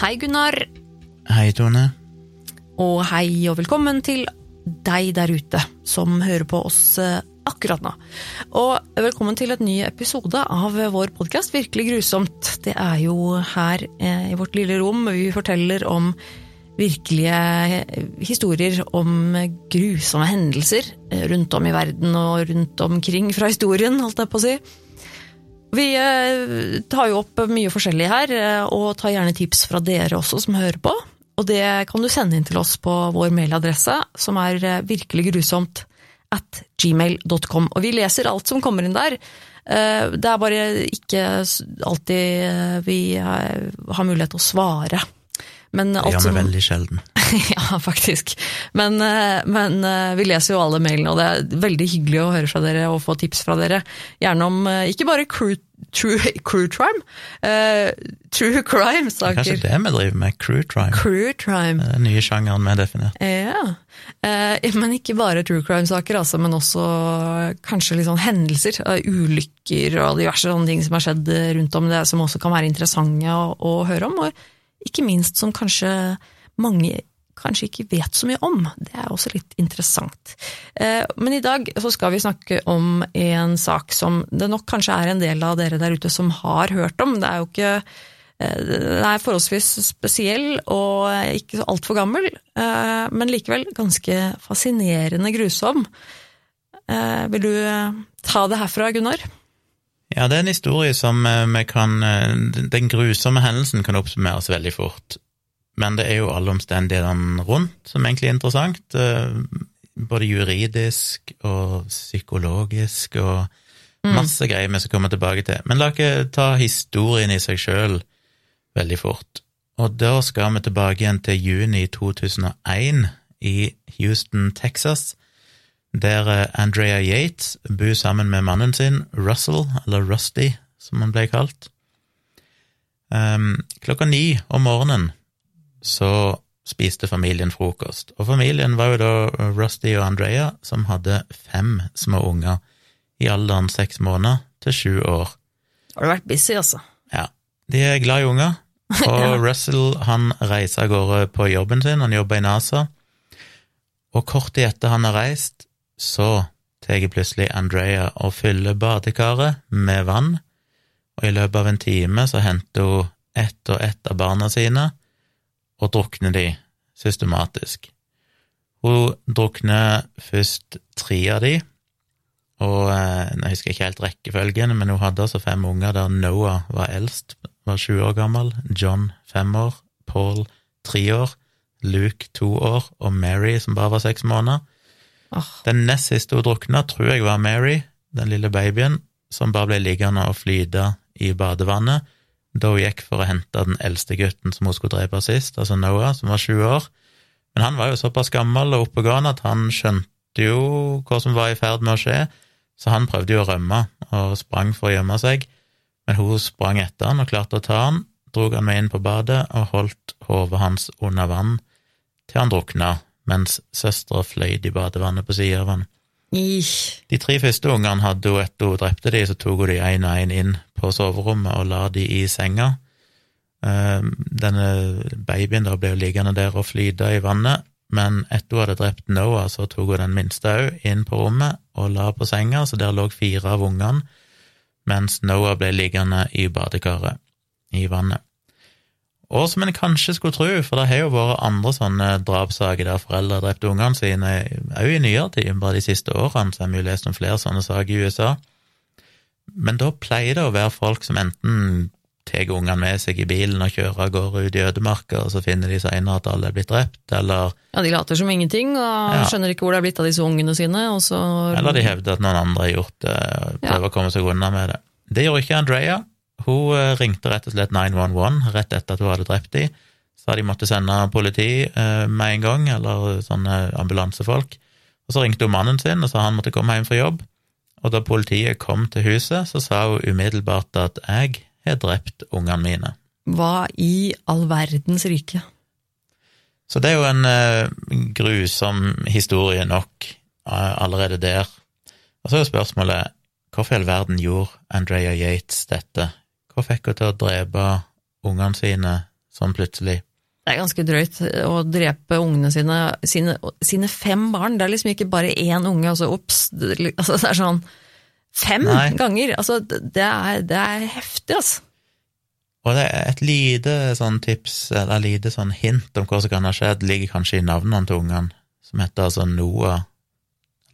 Hei, Gunnar. Hei, Tone. Og hei og velkommen til deg der ute som hører på oss eh, akkurat nå. Og velkommen til et ny episode av vår podkast Virkelig grusomt. Det er jo her eh, i vårt lille rom vi forteller om virkelige eh, historier om grusomme hendelser rundt om i verden og rundt omkring fra historien, holdt jeg på å si. Vi tar jo opp mye forskjellig her, og tar gjerne tips fra dere også som hører på. Og det kan du sende inn til oss på vår mailadresse, som er virkelig grusomt at gmail.com. Og vi leser alt som kommer inn der. Det er bare ikke alltid vi har mulighet til å svare. Men alt ja, vi veldig sjelden. ja, faktisk. Men, men, vi leser jo alle mailene, og det er veldig hyggelig å høre fra dere og få tips fra dere. Gjerne om ikke bare crew, true, crew crime, uh, true crime-saker. Kanskje det vi driver med, crew crime. Crew crime. Den nye sjangeren vi har definert. Ja, uh, men ikke bare true crime-saker, altså, men også kanskje litt sånn hendelser, ulykker og diverse sånne ting som har skjedd rundt om det, som også kan være interessante å, å høre om. og ikke minst som kanskje mange kanskje ikke vet så mye om. Det er også litt interessant. Men i dag så skal vi snakke om en sak som det nok kanskje er en del av dere der ute som har hørt om. Det er jo ikke Den er forholdsvis spesiell og ikke så altfor gammel, men likevel ganske fascinerende grusom. Vil du ta det herfra, Gunnar? Ja, det er en historie som vi kan Den grusomme hendelsen kan oppsummeres veldig fort. Men det er jo alle omstendighetene rundt som egentlig er interessant. Både juridisk og psykologisk og masse mm. greier vi skal komme tilbake til. Men la ikke ta historien i seg sjøl veldig fort. Og da skal vi tilbake igjen til juni 2001 i Houston, Texas der Andrea Yates bor sammen med mannen sin, Russell, eller Rusty, som han ble kalt. Um, klokka ni om morgenen så spiste familien frokost, og familien var jo da Rusty og Andrea, som hadde fem små unger i alderen seks måneder til sju år. Har du vært busy, altså? Ja. De er glad i unger, og Russell han reiser av gårde på jobben sin, han jobber i NASA, og kort tid etter han har reist, så tar plutselig Andrea og fyller badekaret med vann, og i løpet av en time så henter hun ett og ett av barna sine og drukner de systematisk. Hun drukner først tre av de, og eh, jeg husker ikke helt rekkefølgen, men hun hadde altså fem unger der Noah var eldst, var sju år gammel, John fem år, Paul tre år, Luke to år og Mary som bare var seks måneder. Oh. Den nest siste hun drukna, tror jeg var Mary, den lille babyen, som bare ble liggende og flyte i badevannet da hun gikk for å hente den eldste gutten som hun skulle drepe sist, altså Noah, som var sju år. Men han var jo såpass gammel og oppegående at han skjønte jo hva som var i ferd med å skje, så han prøvde jo å rømme og sprang for å gjemme seg, men hun sprang etter han og klarte å ta han, drog han med inn på badet og holdt hodet hans under vann til han drukna mens søstera fløy i badevannet på sida av han. De tre første ungene hadde hun etter hun drepte de, så tok hun de én og én inn på soverommet og la de i senga. Ehm, denne babyen da ble jo liggende der og flyte i vannet, men etter hun hadde drept Noah, så tok hun den minste òg inn på rommet og la på senga, så der lå fire av ungene, mens Noah ble liggende i badekaret i vannet. Og som en kanskje skulle tro, for det har jo vært andre sånne drapssaker der foreldre har drept ungene sine, òg i nyere tid, bare de siste årene, så har vi jo lest om flere sånne saker i USA. Men da pleier det å være folk som enten tar ungene med seg i bilen og kjører av gårde ut i ødemarka, og så finner de seinere at alle er blitt drept, eller Ja, de later som ingenting og ja. skjønner ikke hvor det er blitt av disse ungene sine, og så Eller de hevder at noen andre har gjort det, prøver ja. å komme seg unna med det. Det gjorde ikke Andrea. Hun eh, ringte rett og slett 911 rett etter at hun hadde drept dem. Sa de måtte sende politi eh, med en gang, eller sånne ambulansefolk. Og så ringte hun mannen sin og sa han måtte komme hjem fra jobb. Og da politiet kom til huset, så sa hun umiddelbart at jeg har drept ungene mine. Hva i all verdens rike? Så det er jo en uh, grusom historie nok allerede der. Og så er jo spørsmålet hvorfor i all verden gjorde Andrea Yates dette? Hva fikk henne til å drepe ungene sine sånn plutselig. Det er ganske drøyt å drepe ungene sine, sine, sine fem barn. Det er liksom ikke bare én unge, og så ops. Det, altså, det er sånn fem Nei. ganger! Altså, det er, det er heftig, altså. Og det er et lite sånn tips, eller lite sånn hint om hva som kan ha skjedd, ligger kanskje i navnene til ungene, som heter altså Noah,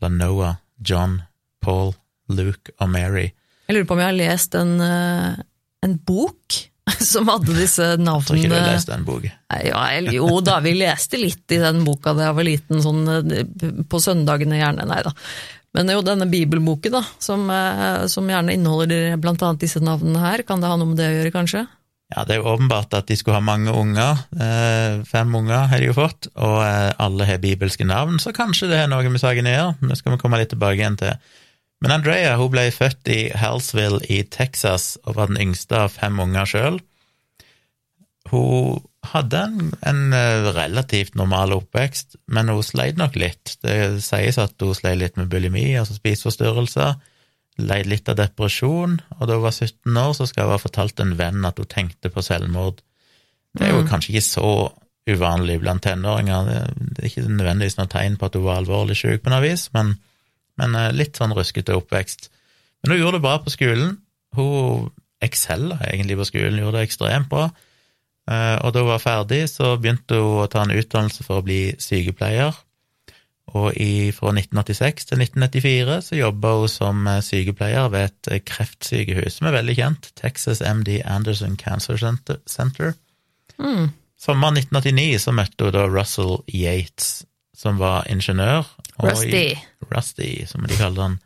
eller Noah, John, Paul, Luke og Mary. Jeg lurer på om jeg har lest en, eh, en bok som hadde disse navnene Jeg tror ikke du navnene har lest den boka. Ja, jo da, vi leste litt i den boka da jeg var liten, sånn eh, på søndagene gjerne, nei da. Men jo, denne bibelboken da, som, eh, som gjerne inneholder blant annet disse navnene her, kan det ha noe med det å gjøre, kanskje? Ja, det er jo åpenbart at de skulle ha mange unger. Eh, fem unger har de jo fått, og alle har bibelske navn, så kanskje det har noe med saken å gjøre. Det skal vi komme litt tilbake igjen til. Men Andrea hun ble født i Halsville i Texas og var den yngste av fem unger sjøl. Hun hadde en, en eh, relativt normal oppvekst, men hun sleit nok litt. Det sies at hun sleit litt med bulimi, altså spiseforstyrrelser. Leid litt av depresjon, og da hun var 17 år, så skal hun ha fortalt en venn at hun tenkte på selvmord. Det er jo Mm. kanskje ikke så uvanlig blant tenåringer. Det det er ikke nødvendigvis noe tegn på at hun var alvorlig syk på noe vis, men, men eh, litt sånn ruskete oppvekst. Men hun gjorde det bra på skolen. Hun excella egentlig på skolen, gjorde det ekstremt bra. Eh, Og da hun var ferdig, så begynte hun å ta en utdannelse for å bli sykepleier. Og i, fra 1986 til 1994 så jobba hun som eh, sykepleier ved et eh, kreftsykehus som er veldig kjent, Texas MD Anderson Cancer Center. Mm. Sommeren 1989 så møtte hun da Russell Yates, som var ingeniør. og i- Rusty. Som de kaller han.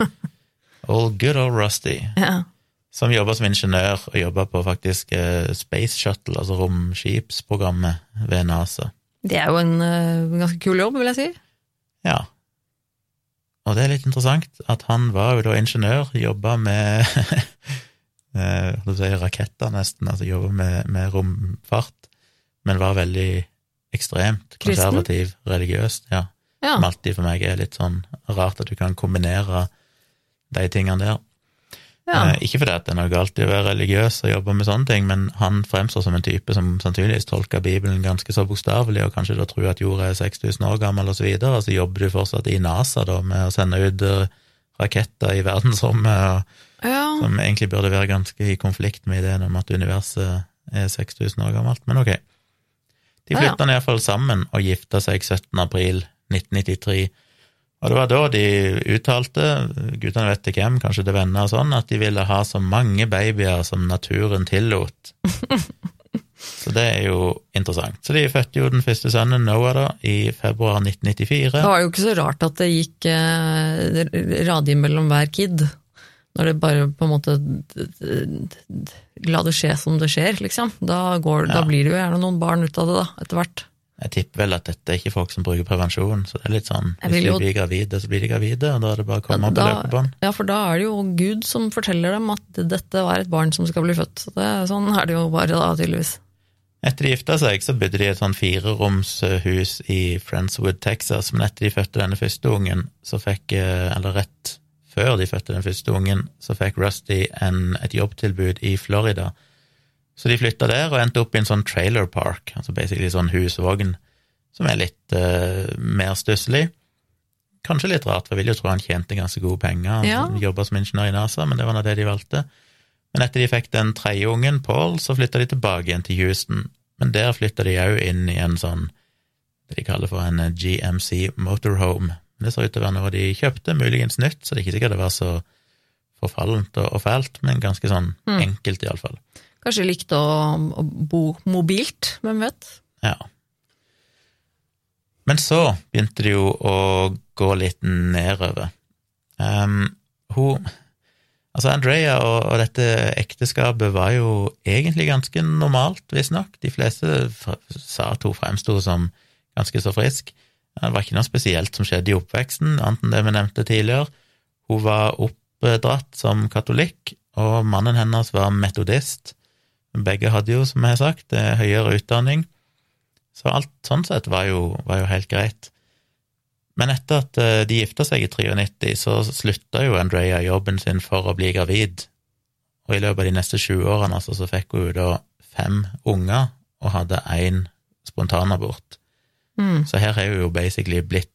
Old good old Rusty. Ja. Som jobba som ingeniør, og jobba på faktisk eh, Space Shuttle, altså romskipsprogrammet ved NASA. Det er jo en eh, ganske kul jobb, vil jeg si. Ja. Og det er litt interessant at han var jo da ingeniør, jobba med eh, hva skal si, raketter, nesten, altså jobba med, med romfart, men var veldig ekstremt Kristen? konservativ, religiøst, ja. Ja. Som alltid for meg er litt sånn rart at du kan kombinere de tingene der. ja. Eh, ikke fordi det er noe galt i å være religiøs og jobbe med sånne ting, men han fremstår som en type som sannsynligvis tolker Bibelen ganske så bokstavelig, og kanskje da tror at jorda er 6000 år gammel, og så videre, og så jobber du fortsatt i NASA da med å sende ut eh, raketter i verdensrommet, og, ja. som egentlig burde være ganske i konflikt med ideen om at universet er 6000 år gammelt, men ok. De Ja, ja. flytta iallfall sammen og gifta seg 17. april 1993. Og det var da de uttalte, gudene vet til hvem, kanskje til venner og sånn, at de ville ha så mange babyer som naturen tillot. Så det er jo interessant. Så de fødte jo den første sønnen, Noah, da, i februar 1994. Det var jo ikke så rart at det gikk eh, radig mellom hver kid, når det bare på en måte La det skje som det skjer, liksom. Da, går, da blir det jo gjerne noen barn ut av det, da, etter hvert. Jeg tipper vel at dette er ikke folk som bruker prevensjon, så det er litt sånn hvis jo... de blir gravide, så blir de gravide, og da er det bare å komme Ja, på da- løpebånd. Ja, for da er det jo Gud som forteller dem at dette var et barn som skal bli født. Så det, sånn er det jo bare da, tydeligvis. Etter de gifta seg, så bodde de i et sånn fireromshus i Friendswood, Texas, men etter de fødte denne første ungen, så fikk, eh, eller rett før de fødte den første ungen, så fikk Rusty en, et jobbtilbud i Florida. Så de flytta der og endte opp i en sånn trailer park, altså basically sånn husvogn, som er litt uh, mer stusslig. Kanskje litt rart, for jeg vil jo tro han tjente ganske gode penger, Ja. han jobba som ingeniør i NASA, men det var nå det de valgte. Men etter de fikk den tredje ungen, Paul, så flytta de tilbake igjen til Houston. Men der flytta de òg inn i en sånn det de kaller for en eh, GMC motorhome. Men Det ser ut til å være noe de kjøpte, muligens nytt, så det er ikke sikkert det var så forfallent og fælt, men ganske sånn Mm. enkelt, iallfall. Kanskje likte å, å bo mobilt, hvem vet? Ja. Men så begynte det jo å gå litt nedover. Um, hun Altså, Andrea og, og dette ekteskapet var jo egentlig ganske normalt, visstnok. De fleste sa at hun fremsto som ganske så frisk. Det var ikke noe spesielt som skjedde i oppveksten, annet enn det vi nevnte tidligere. Hun var oppdratt som katolikk, og mannen hennes var metodist. Begge hadde jo, som jeg har sagt, eh, høyere utdanning. Så alt sånn sett var jo, var jo helt greit. Men etter at eh, de gifta seg i 93, så slutta jo Andrea jobben sin for å bli gravid. Og i løpet av de neste 20 årene altså, så fikk hun da fem unger, og hadde én spontanabort. Mm. Så her er hun jo basically blitt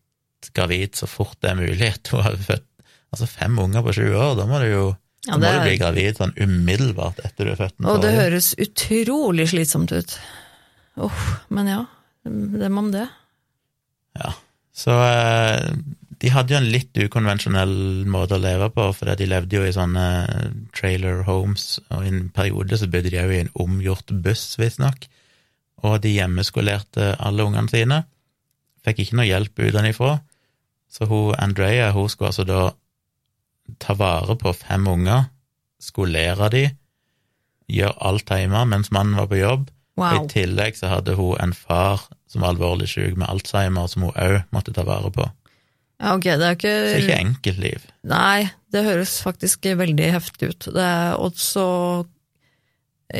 gravid så fort det er mulig. Hun har født altså fem unger på 20 år, da må du jo Ja, da må det du bli gravid sånn umiddelbart etter du er født Og det høres utrolig slitsomt ut. Uff, men ja, det må om det. Ja. Så eh, de hadde jo en litt ukonvensjonell måte å leve på, for de levde jo i sånne trailer homes, og i en periode så bodde de jo i en omgjort buss, visstnok. Og de hjemmeskolerte alle ungene sine. Fikk ikke noe hjelp utenfra. Så hun Andrea hun skulle altså da ta vare på fem unger, skolere de, gjøre alt hjemme mens mannen var på jobb. Og Wow. I tillegg så hadde hun en far som var alvorlig syk med Alzheimer, som hun òg måtte ta vare på. Ja, ok, det er ikke Så ikke enkeltliv. Nei, det høres faktisk veldig heftig ut. Det er også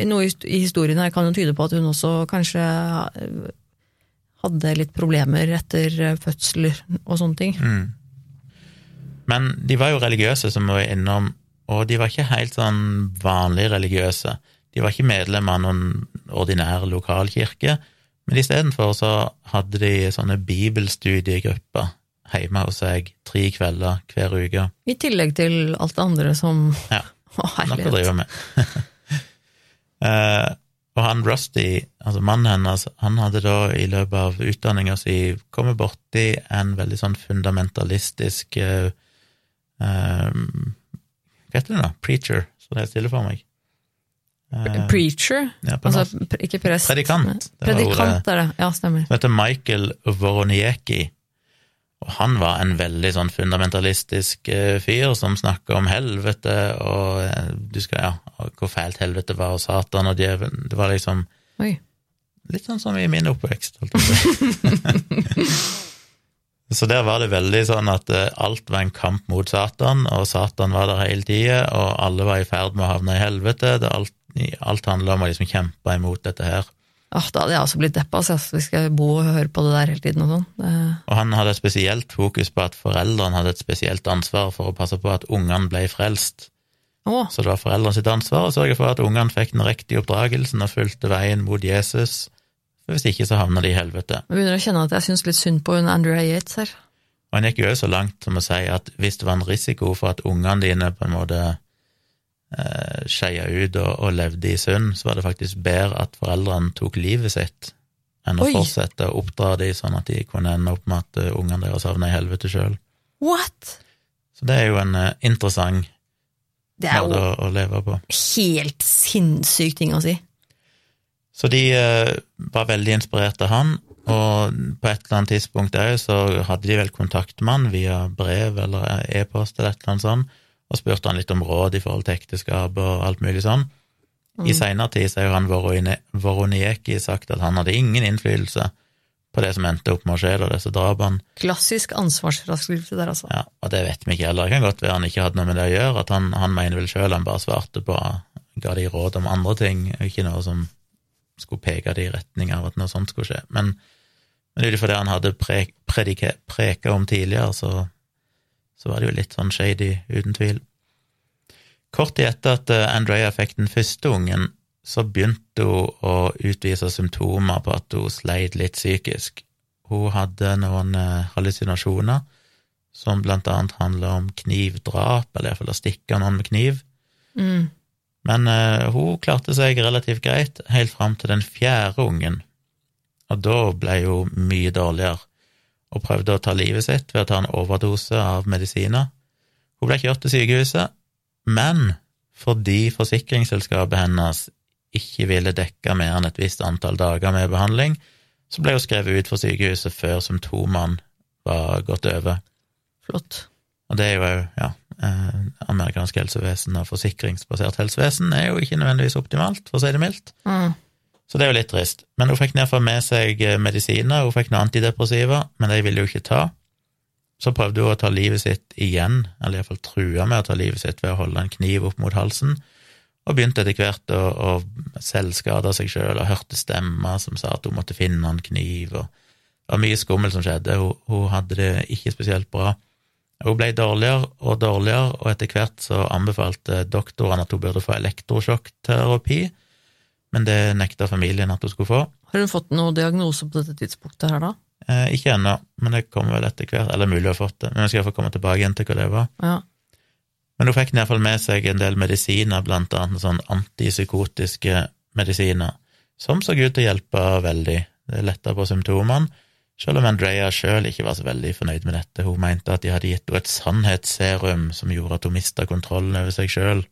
Noe i historien her kan jo tyde på at hun også kanskje eh, hadde litt problemer etter fødsler og sånne ting. Mm. Men de var jo religiøse, som vi var innom, og de var ikke helt sånn vanlig religiøse. De var ikke medlem av noen ordinær lokalkirke, men istedenfor så hadde de sånne bibelstudiegrupper hjemme hos seg tre kvelder hver uke. I tillegg til alt det andre som Ja, Å, Noe å drive med. Eh, og han Rusty, altså mannen hennes, han hadde da i løpet av utdanninga si kommet borti en veldig sånn fundamentalistisk eh, eh, Hva heter det da? Preacher, så det er stille for meg. Uh, Preacher? ja. Altså, ikke prest. Predikant, det Predikant er det, ja, stemmer. som heter Michael Voroniecki. Og han var en veldig sånn fundamentalistisk eh, fyr som snakka om helvete og eh, du skal, ja, og hvor fælt helvete var og Satan og djevelen. Det var liksom Oi. litt sånn som i min oppvekst, holdt jeg på å si. Så der var det veldig sånn at eh, alt var en kamp mot Satan, og Satan var der hele tida, og alle var i ferd med å havne i helvete. Det alt, alt handla om å liksom kjempe imot dette her. Ah, da hadde jeg også blitt deppa, så vi skal bo og høre på det der hele tiden og sånn. Det- Og han hadde et spesielt fokus på at foreldrene hadde et spesielt ansvar for å passe på at ungene ble frelst. Å, Så det var foreldrene sitt ansvar å sørge for at ungene fikk den riktige oppdragelsen og fulgte veien mot Jesus. For hvis ikke, så havner de i helvete. jeg begynner å kjenne at jeg syns litt synd på hun Andrea Yates her. Og han gikk jo også så langt som å si at hvis det var en risiko for at ungene dine på en måte eh, skeia ut og, og levde i synd, så var det faktisk bedre at foreldrene tok livet sitt, enn å Oi. fortsette å oppdra dem sånn at de kunne ende opp med at eh, ungene deres havna i helvete sjøl. What?! Så det er jo en eh, interessant Det er måte å, å leve på. helt sinnssyk ting å si. Så de eh, var veldig inspirert av han, og på et eller annet tidspunkt òg så hadde de vel kontakt med han via brev eller e-post eller et eller annet sånt, og spurte han litt om råd i forhold til ekteskap og alt mulig sånn. I seinere tid så har han Voronieki sagt at han hadde ingen innflytelse på det som endte opp med å skje, da, disse drapene. Klassisk ansvarsfraskrivelse der, altså. Ja, og det vet vi ikke heller. Det kan godt være han ikke hadde noe med det å gjøre, at han, han mener vel sjøl han bare svarte på, ga de råd om andre ting, ikke noe som skulle peke det i retning av at noe sånt skulle skje. Men, men ut ifra det han hadde pre, preka om tidligere, så, så var det jo litt sånn shady, uten tvil. Kort tid etter at eh, Andrea fikk den første ungen, så begynte hun å utvise symptomer på at hun sleit litt psykisk. Hun hadde noen eh, hallusinasjoner, som blant annet handler om knivdrap, eller iallfall å stikke noen med kniv. Mm. Men uh, hun klarte seg relativt greit, helt fram til den fjerde ungen. Og da ble hun mye dårligere, og prøvde å ta livet sitt ved å ta en overdose av medisiner. Hun ble kjørt til sykehuset, men fordi forsikringsselskapet hennes ikke ville dekke mer enn et visst antall dager med behandling, så ble hun skrevet ut for sykehuset før symptomene var gått over. Flott. Og det er jo ja, eh, amerikansk helsevesen og forsikringsbasert helsevesen er jo ikke nødvendigvis optimalt, for å si det mildt. Mm. Så det er jo litt trist. Men hun fikk iallfall med seg eh, medisiner, hun fikk noen antidepressiva, men de ville hun ikke ta. Så prøvde hun å ta livet sitt igjen, eller iallfall trua med å ta livet sitt ved å holde en kniv opp mot halsen, og begynte etter hvert å, å selvskade seg sjøl, og hørte stemmer som sa at hun måtte finne en kniv, og det var mye skummelt som skjedde, hun, hun hadde det ikke spesielt bra. Hun ble dårligere og dårligere, og etter hvert så anbefalte doktorene at hun burde få elektrosjokkterapi, men det nekta familien at hun skulle få. Har hun fått noen diagnose på dette tidspunktet her, da? Eh, ikke ennå, men det kommer vel etter hvert, eller mulig å ha fått det, men vi skal iallfall komme tilbake igjen til hva det var. Ja. Men hun fikk i hvert fall med seg en del medisiner, blant annet sånn antipsykotiske medisiner, som så ut til å hjelpe veldig. Det letta på symptomene, selv om Andrea sjøl ikke var så veldig fornøyd med dette. Hun mente at de hadde gitt henne et sannhetsserum som gjorde at hun mista kontrollen over seg sjøl.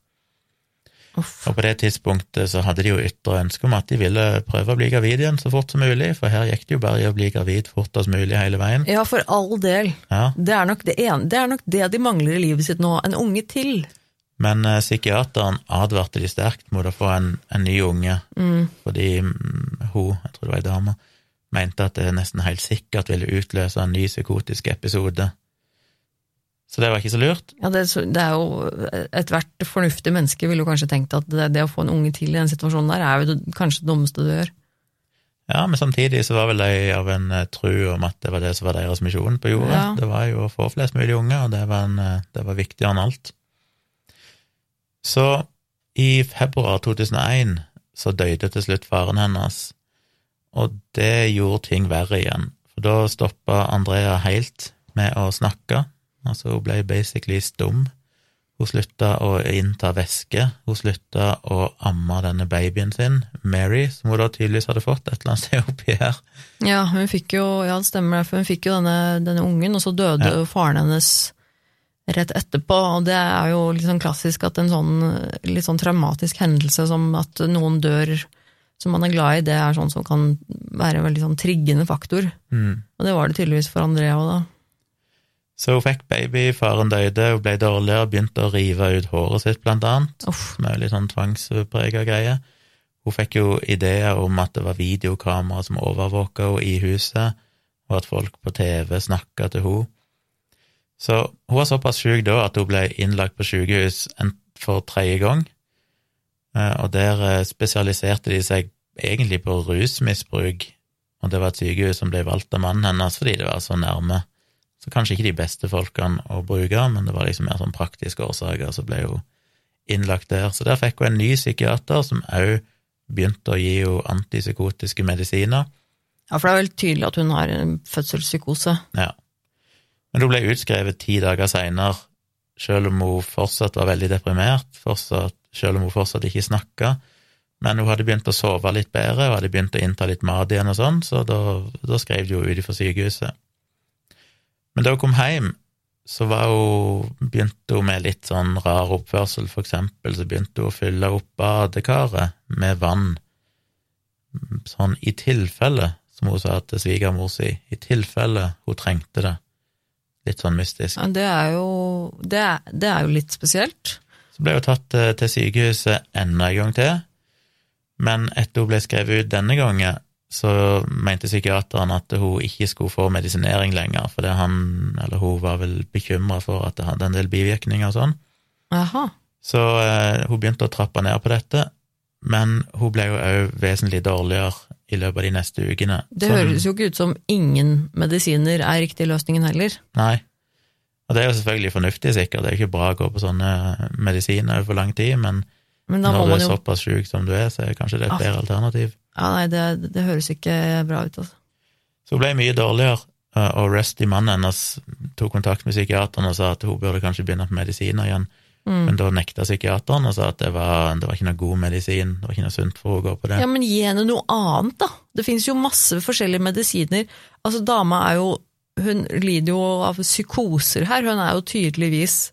Og på det tidspunktet så hadde de jo ytre ønske om at de ville prøve å bli gravid igjen så fort som mulig, for her gikk det jo bare i å bli gravid fortest mulig hele veien. Ja, for all del. Ja, Det er, det, ene, det er nok det de mangler i livet sitt nå, en unge til. Men eh, psykiateren advarte de sterkt mot å få en, en ny unge, Mm. fordi mm, hun, jeg tror det var ei dame, mente at det nesten helt sikkert ville utløse en ny psykotisk episode. Så det var ikke så lurt. Ja, det, det er jo Ethvert fornuftig menneske ville jo kanskje tenkt at det, det å få en unge til i den situasjonen der, er jo kanskje det dummeste du gjør. Ja, men samtidig så var vel de av en eh, tru om at det var det som var deres misjon på jorda. Ja. Det var jo å få flest mulig unger, og det var, en, eh, det var viktigere enn alt. Så i februar 2001 så døde til slutt faren hennes, og det gjorde ting verre igjen. For da stoppa Andrea helt med å snakke, altså hun ble basically stum. Hun slutta å innta væske, hun slutta å amme denne babyen sin, Mary, som hun da tydeligvis hadde fått et eller annet sted oppi her. Ja, hun fikk jo, ja det stemmer det, for hun fikk jo denne, denne ungen, og så døde Ja. faren hennes rett etterpå, og det er jo sånn klassisk at en sånn litt sånn traumatisk hendelse som at noen dør som man er glad i, det er sånn som kan være en veldig sånn triggende faktor. Mm. Og det var det tydeligvis for Andrea òg, da. Så hun fikk baby, faren døde, hun ble dårligere, begynte å rive ut håret sitt, blant annet, Uff. som er litt sånn tvangsprega greie. Hun fikk jo ideer om at det var videokamera som overvåka henne i huset, og at folk på TV snakka til henne. Så hun var såpass sjuk da at hun ble innlagt på sykehus for tredje gang, og der eh, spesialiserte de seg egentlig på rusmisbruk, og det var et sykehus som ble valgt av mannen hennes fordi det var så nærme. Så kanskje ikke de beste folkene å bruke, men det var liksom mer sånn praktiske årsaker, så ble hun innlagt der. Så der fikk hun en ny psykiater som òg begynte å gi henne antipsykotiske medisiner. Ja, for det er vel tydelig at hun har en fødselspsykose. Ja. Men hun ble utskrevet ti dager seinere, selv om hun fortsatt var veldig deprimert, fortsatt, selv om hun fortsatt ikke snakka. Men hun hadde begynt å sove litt bedre og hadde begynt å innta litt mat igjen og sånn, så da, da skrev de henne ut fra sykehuset. Men da hun kom hjem, så hun, begynte hun med litt sånn rar oppførsel. For eksempel så begynte hun å fylle opp badekaret med vann, sånn i tilfelle, som hun sa til svigermor si, i tilfelle hun trengte det. Litt sånn mystisk. Ja, det er jo det er, det er jo litt spesielt. Så ble hun tatt eh, til sykehuset enda en gang til, men etter hun ble skrevet ut denne gangen, så mente psykiateren at hun ikke skulle få medisinering lenger, fordi han, eller hun, var vel bekymra for at det hadde en del bivirkninger og sånn. Jaha. Så eh, hun begynte å trappe ned på dette, men hun ble jo òg vesentlig dårligere i løpet av de neste ukene. Det Sånn- høres jo ikke ut som ingen medisiner er riktig løsningen heller. Nei. Og det er jo selvfølgelig fornuftig, sikkert. Det er jo ikke bra å gå på sånne medisiner over lang tid, men Men når du er jo såpass syk som du er, så er kanskje det et Ah. bedre alternativ. Ja, nei, det, det høres ikke bra ut, altså. Så hun ble mye dårligere, eh, og Rusty, mannen hennes, tok kontakt med psykiateren og sa at hun burde kanskje begynne på medisiner igjen, Mm. men da nekta psykiateren og sa at det var, det var ikke noe god medisin, det var ikke noe sunt for å gå på det. Ja, men gi henne noe annet, da. Det finnes jo masse forskjellige medisiner. Altså, dama er jo Hun lider jo av psykoser her. Hun er jo tydeligvis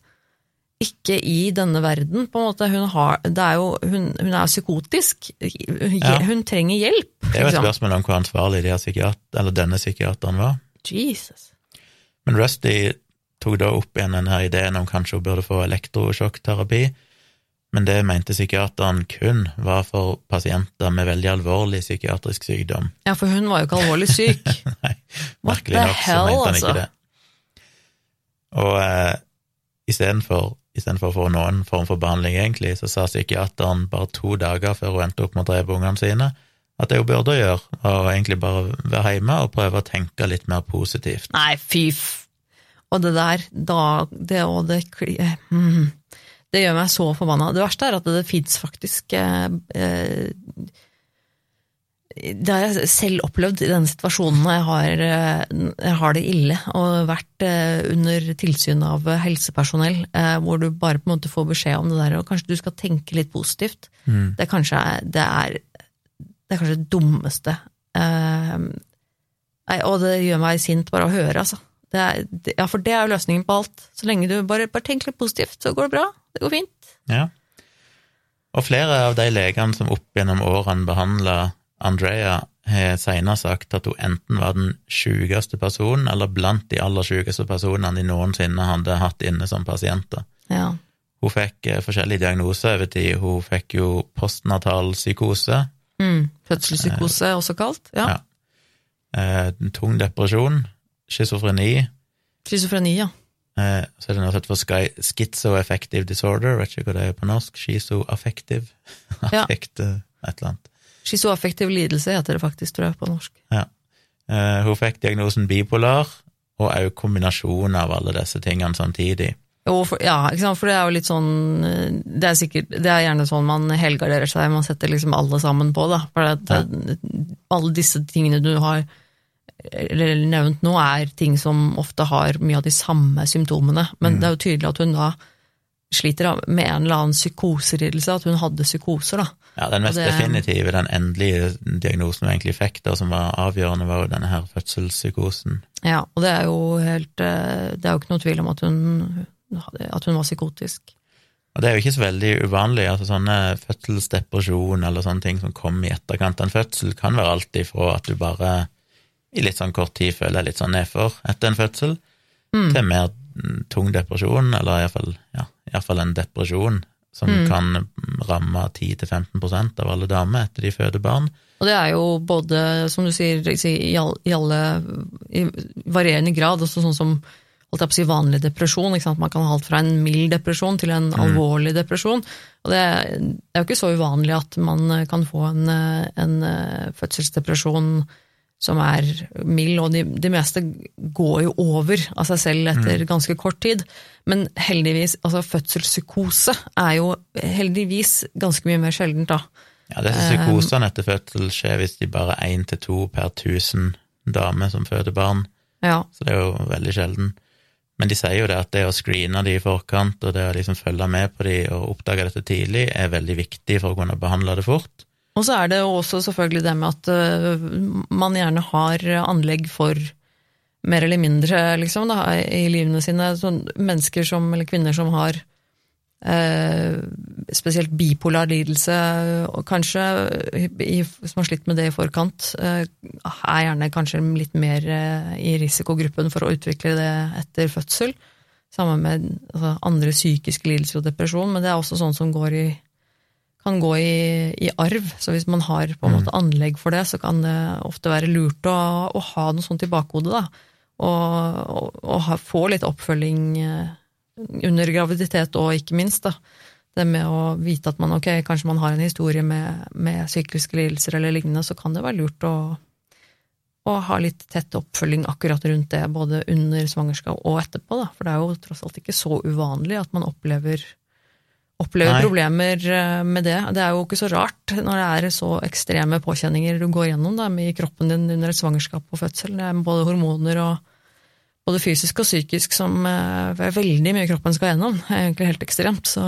ikke i denne verden, på en måte. Hun, har, det er jo, hun, hun er psykotisk. Hun, Ja. hun trenger hjelp. Det er jo et spørsmål om hvor ansvarlig de psykiat eller denne psykiateren var. Jesus. Men Rusty tok da opp igjen denne ideen om kanskje hun burde få elektrosjokkterapi, men det mente psykiateren kun var for pasienter med veldig alvorlig psykiatrisk sykdom. Ja, for hun var jo ikke alvorlig syk. Nei, What the nok hell, altså? Og eh, istedenfor istedenfor å få noen form for behandling, egentlig, så sa psykiateren bare to dager før hun endte opp med å drepe ungene sine, at det hun burde gjøre, var egentlig bare være hjemme og prøve å tenke litt mer positivt. Nei, fy f... Og det der, da Det og det eh, mm, Det gjør meg så forbanna. Det verste er at det, det fins faktisk eh, eh, det har jeg selv opplevd i denne situasjonen når jeg har, eh, jeg har det ille og vært under tilsyn av helsepersonell, hvor du bare på en måte får beskjed om det der, og kanskje du skal tenke litt positivt. Mm. Det er kanskje det, er, det er kanskje det dummeste. Nei, og det gjør meg sint bare å høre, altså. Er, ja, for det er jo løsningen på alt. Så lenge du bare, bare tenker litt positivt, så går det bra. Det går fint. Ja. Og flere av de legene som opp gjennom årene behandla Andrea, har senere sagt at hun enten var den sjukeste personen, eller blant de aller sjukeste personene de noensinne hadde hatt inne som pasienter. Ja. Hun fikk eh, forskjellige diagnoser over tid. Hun fikk jo postnatal psykose, Mm. Fødselspsykose, også kalt. Ja. Ja. eh, tung depresjon, schizofreni, Schizofreni, ja. eh, så er det noe som heter for schizoaffective disorder, vet ikke hva det er på norsk, schizoaffective, Ja. affekt, eh, et eller annet. Schizoaffektiv lidelse heter det faktisk, tror jeg, på norsk. Eh, hun fikk diagnosen bipolar, og òg kombinasjon av alle disse tingene samtidig. For, ja, ikke sant? for det er jo litt sånn eh, Det er sikkert, det er gjerne sånn man helgarderer seg, man setter liksom alle sammen på, da. For det, det, alle disse tingene du har nevnt nå, er ting som ofte har mye av de samme symptomene. Men Mm. det er jo tydelig at hun da sliter med en eller annen psykoselidelse, at hun hadde psykoser, da. Ja, den mest det- definitive, den endelige diagnosen hun egentlig fikk, da, som var avgjørende, var jo denne her fødselspsykosen. Ja, og det er jo helt eh, Det er jo ikke noe tvil om at hun, at hun var psykotisk. Og det er jo ikke så veldig uvanlig, altså sånne fødselsdepresjon eller sånne ting som kommer i etterkant av en fødsel, kan være alt ifra at du bare i litt sånn kort tid føler jeg litt sånn nedfor etter en fødsel, Mm. til mer mm, tung depresjon, eller iallfall ja, i hvert fall en depresjon som Mm. kan ramme 10-15% av alle damer etter de føder barn. Og det er jo både, som du sier, i alle i varierende grad, også sånn som holdt jeg på å si vanlig depresjon. Man kan ha alt fra en mild depresjon til en alvorlig depresjon. Og det, det er jo ikke så uvanlig at man kan få en, en eh, fødselsdepresjon som er mild, og de, de meste går jo over av seg selv etter ganske kort tid. Men heldigvis, altså fødselspsykose er jo heldigvis ganske mye mer sjeldent, da. Ja, disse psykosene etter fødsel skjer hvis de bare er én til to per tusen damer som føder barn, Ja. så det er jo veldig sjelden. Men de sier jo det at det å screene de i forkant, og det å liksom følge med på de og oppdage dette tidlig, er veldig viktig for å kunne behandle det fort. Og så er det også selvfølgelig det med at øh, man gjerne har anlegg for mer eller mindre, liksom, da, i livene sine. Sånn mennesker som, eller kvinner som har eh, spesielt bipolar lidelse, kanskje i, som har slitt med det i forkant, eh, er gjerne kanskje litt mer eh, i risikogruppen for å utvikle det etter fødsel. Sammen med altså, andre psykiske lidelser og depresjon, men det er også sånn som går i kan gå i, i arv, så hvis man har på en måte anlegg for det, så kan det ofte være lurt å, å ha noe sånt i bakhodet, da. Og, og, og ha, få litt oppfølging eh, under graviditet og ikke minst, da. Det med å vite at man ok, kanskje man har en historie med, med psykiske lidelser eller lignende, så kan det være lurt å, å ha litt tett oppfølging akkurat rundt det, både under svangerskap og etterpå, da. For det er jo tross alt ikke så uvanlig at man opplever opplever Nei. problemer eh, med det. Det er jo ikke så rart når det er så ekstreme påkjenninger du går gjennom da, i kroppen din under et svangerskap og fødsel. Det er både hormoner og både fysisk og psykisk som eh, er veldig mye kroppen skal gjennom. Det er egentlig helt ekstremt. Så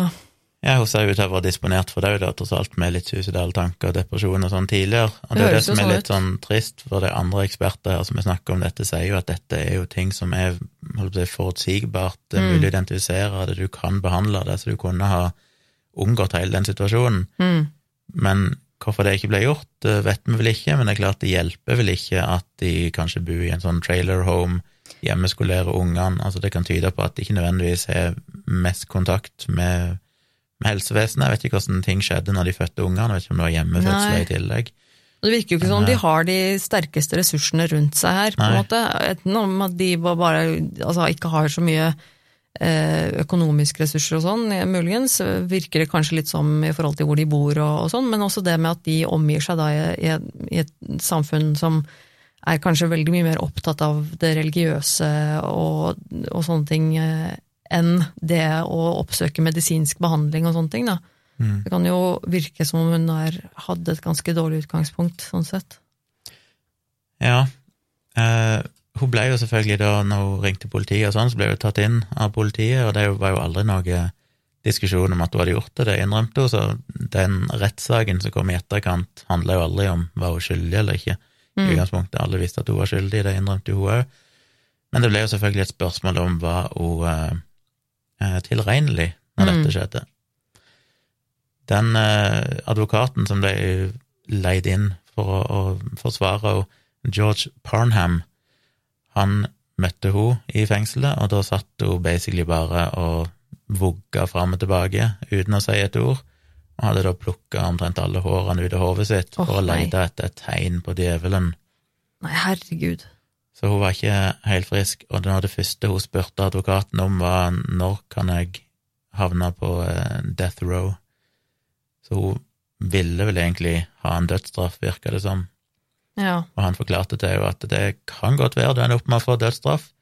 Ja, hun ser ut til å være disponert for det, da, tross alt med litt suicidale tanker og depresjon og sånn tidligere. Og Det det er det som er litt sånn trist, for det er andre eksperter her som vi snakker om dette, sier jo at dette er jo ting som er si, forutsigbart, det er mulig å identifisere det, du kan behandle det, så du kunne ha unngått hele den situasjonen. mm, Men hvorfor det ikke ble gjort, det vet vi vel ikke, men det er klart det hjelper vel ikke at de kanskje bor i en sånn trailer home, hjemmeskolere ungene, altså det kan tyde på at de ikke nødvendigvis har mest kontakt med, med helsevesenet. Jeg vet ikke hvordan ting skjedde når de fødte ungene, vet ikke om det var hjemmefødsler i tillegg. og det virker jo ikke som de har de sterkeste ressursene rundt seg her, på en måte. Enten om at de bare, altså, ikke har så mye eh, økonomiske ressurser og sånn, muligens, virker det kanskje litt som i forhold til hvor de bor og, og sånn, men også det med at de omgir seg da i, i, et, i et samfunn som er kanskje veldig mye mer opptatt av det religiøse og, og sånne ting eh, enn det å oppsøke medisinsk behandling og sånne ting, da. Mm. Det kan jo virke som om hun har hadde et ganske dårlig utgangspunkt, sånn sett. Ja. Eh, hun ble jo selvfølgelig da, når hun ringte politiet og sånn, så ble hun tatt inn av politiet, og det var jo aldri noe diskusjon om at hun hadde gjort det, det innrømte hun, så den rettssaken som kom i etterkant, handla jo aldri om var hun skyldig eller ikke. I Mm. utgangspunktet alle visste at hun var skyldig, det innrømte hun òg. Men det ble jo selvfølgelig et spørsmål om hva hun eh, tilregnelig når Mm. dette skjedde. Den eh, advokaten som ble leid inn for å, å forsvare henne, George Parnham, han møtte hun i fengselet, og da satt hun basically bare og vugga fram og tilbake uten å si et ord, og hadde da plukka omtrent alle hårene ut av hodet sitt for å nei. lete etter et tegn på djevelen. Nei, herregud. Så hun var ikke helt frisk, og det det første hun spurte advokaten om, var når kan jeg havne på eh, death row? Så hun ville vel egentlig ha en dødsstraff, virka det som. Ja. Og han forklarte til henne at det kan godt være du ender opp med å få dødsstraff,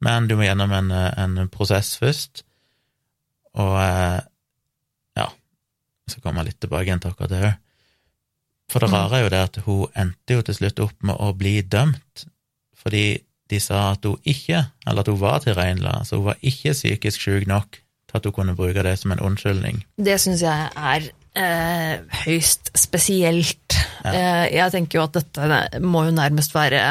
men du må gjennom en, eh, en prosess først. Og eh, ja, så kommer jeg litt tilbake igjen til akkurat det òg. For det Mm. rare er jo det at hun endte jo til slutt opp med å bli dømt, fordi de sa at hun ikke, eller at hun var tilregnelig, så hun var ikke psykisk syk nok til at hun kunne bruke det som en unnskyldning. Det syns jeg er eh, høyst spesielt. Ja. Eh, jeg tenker jo at dette må jo nærmest være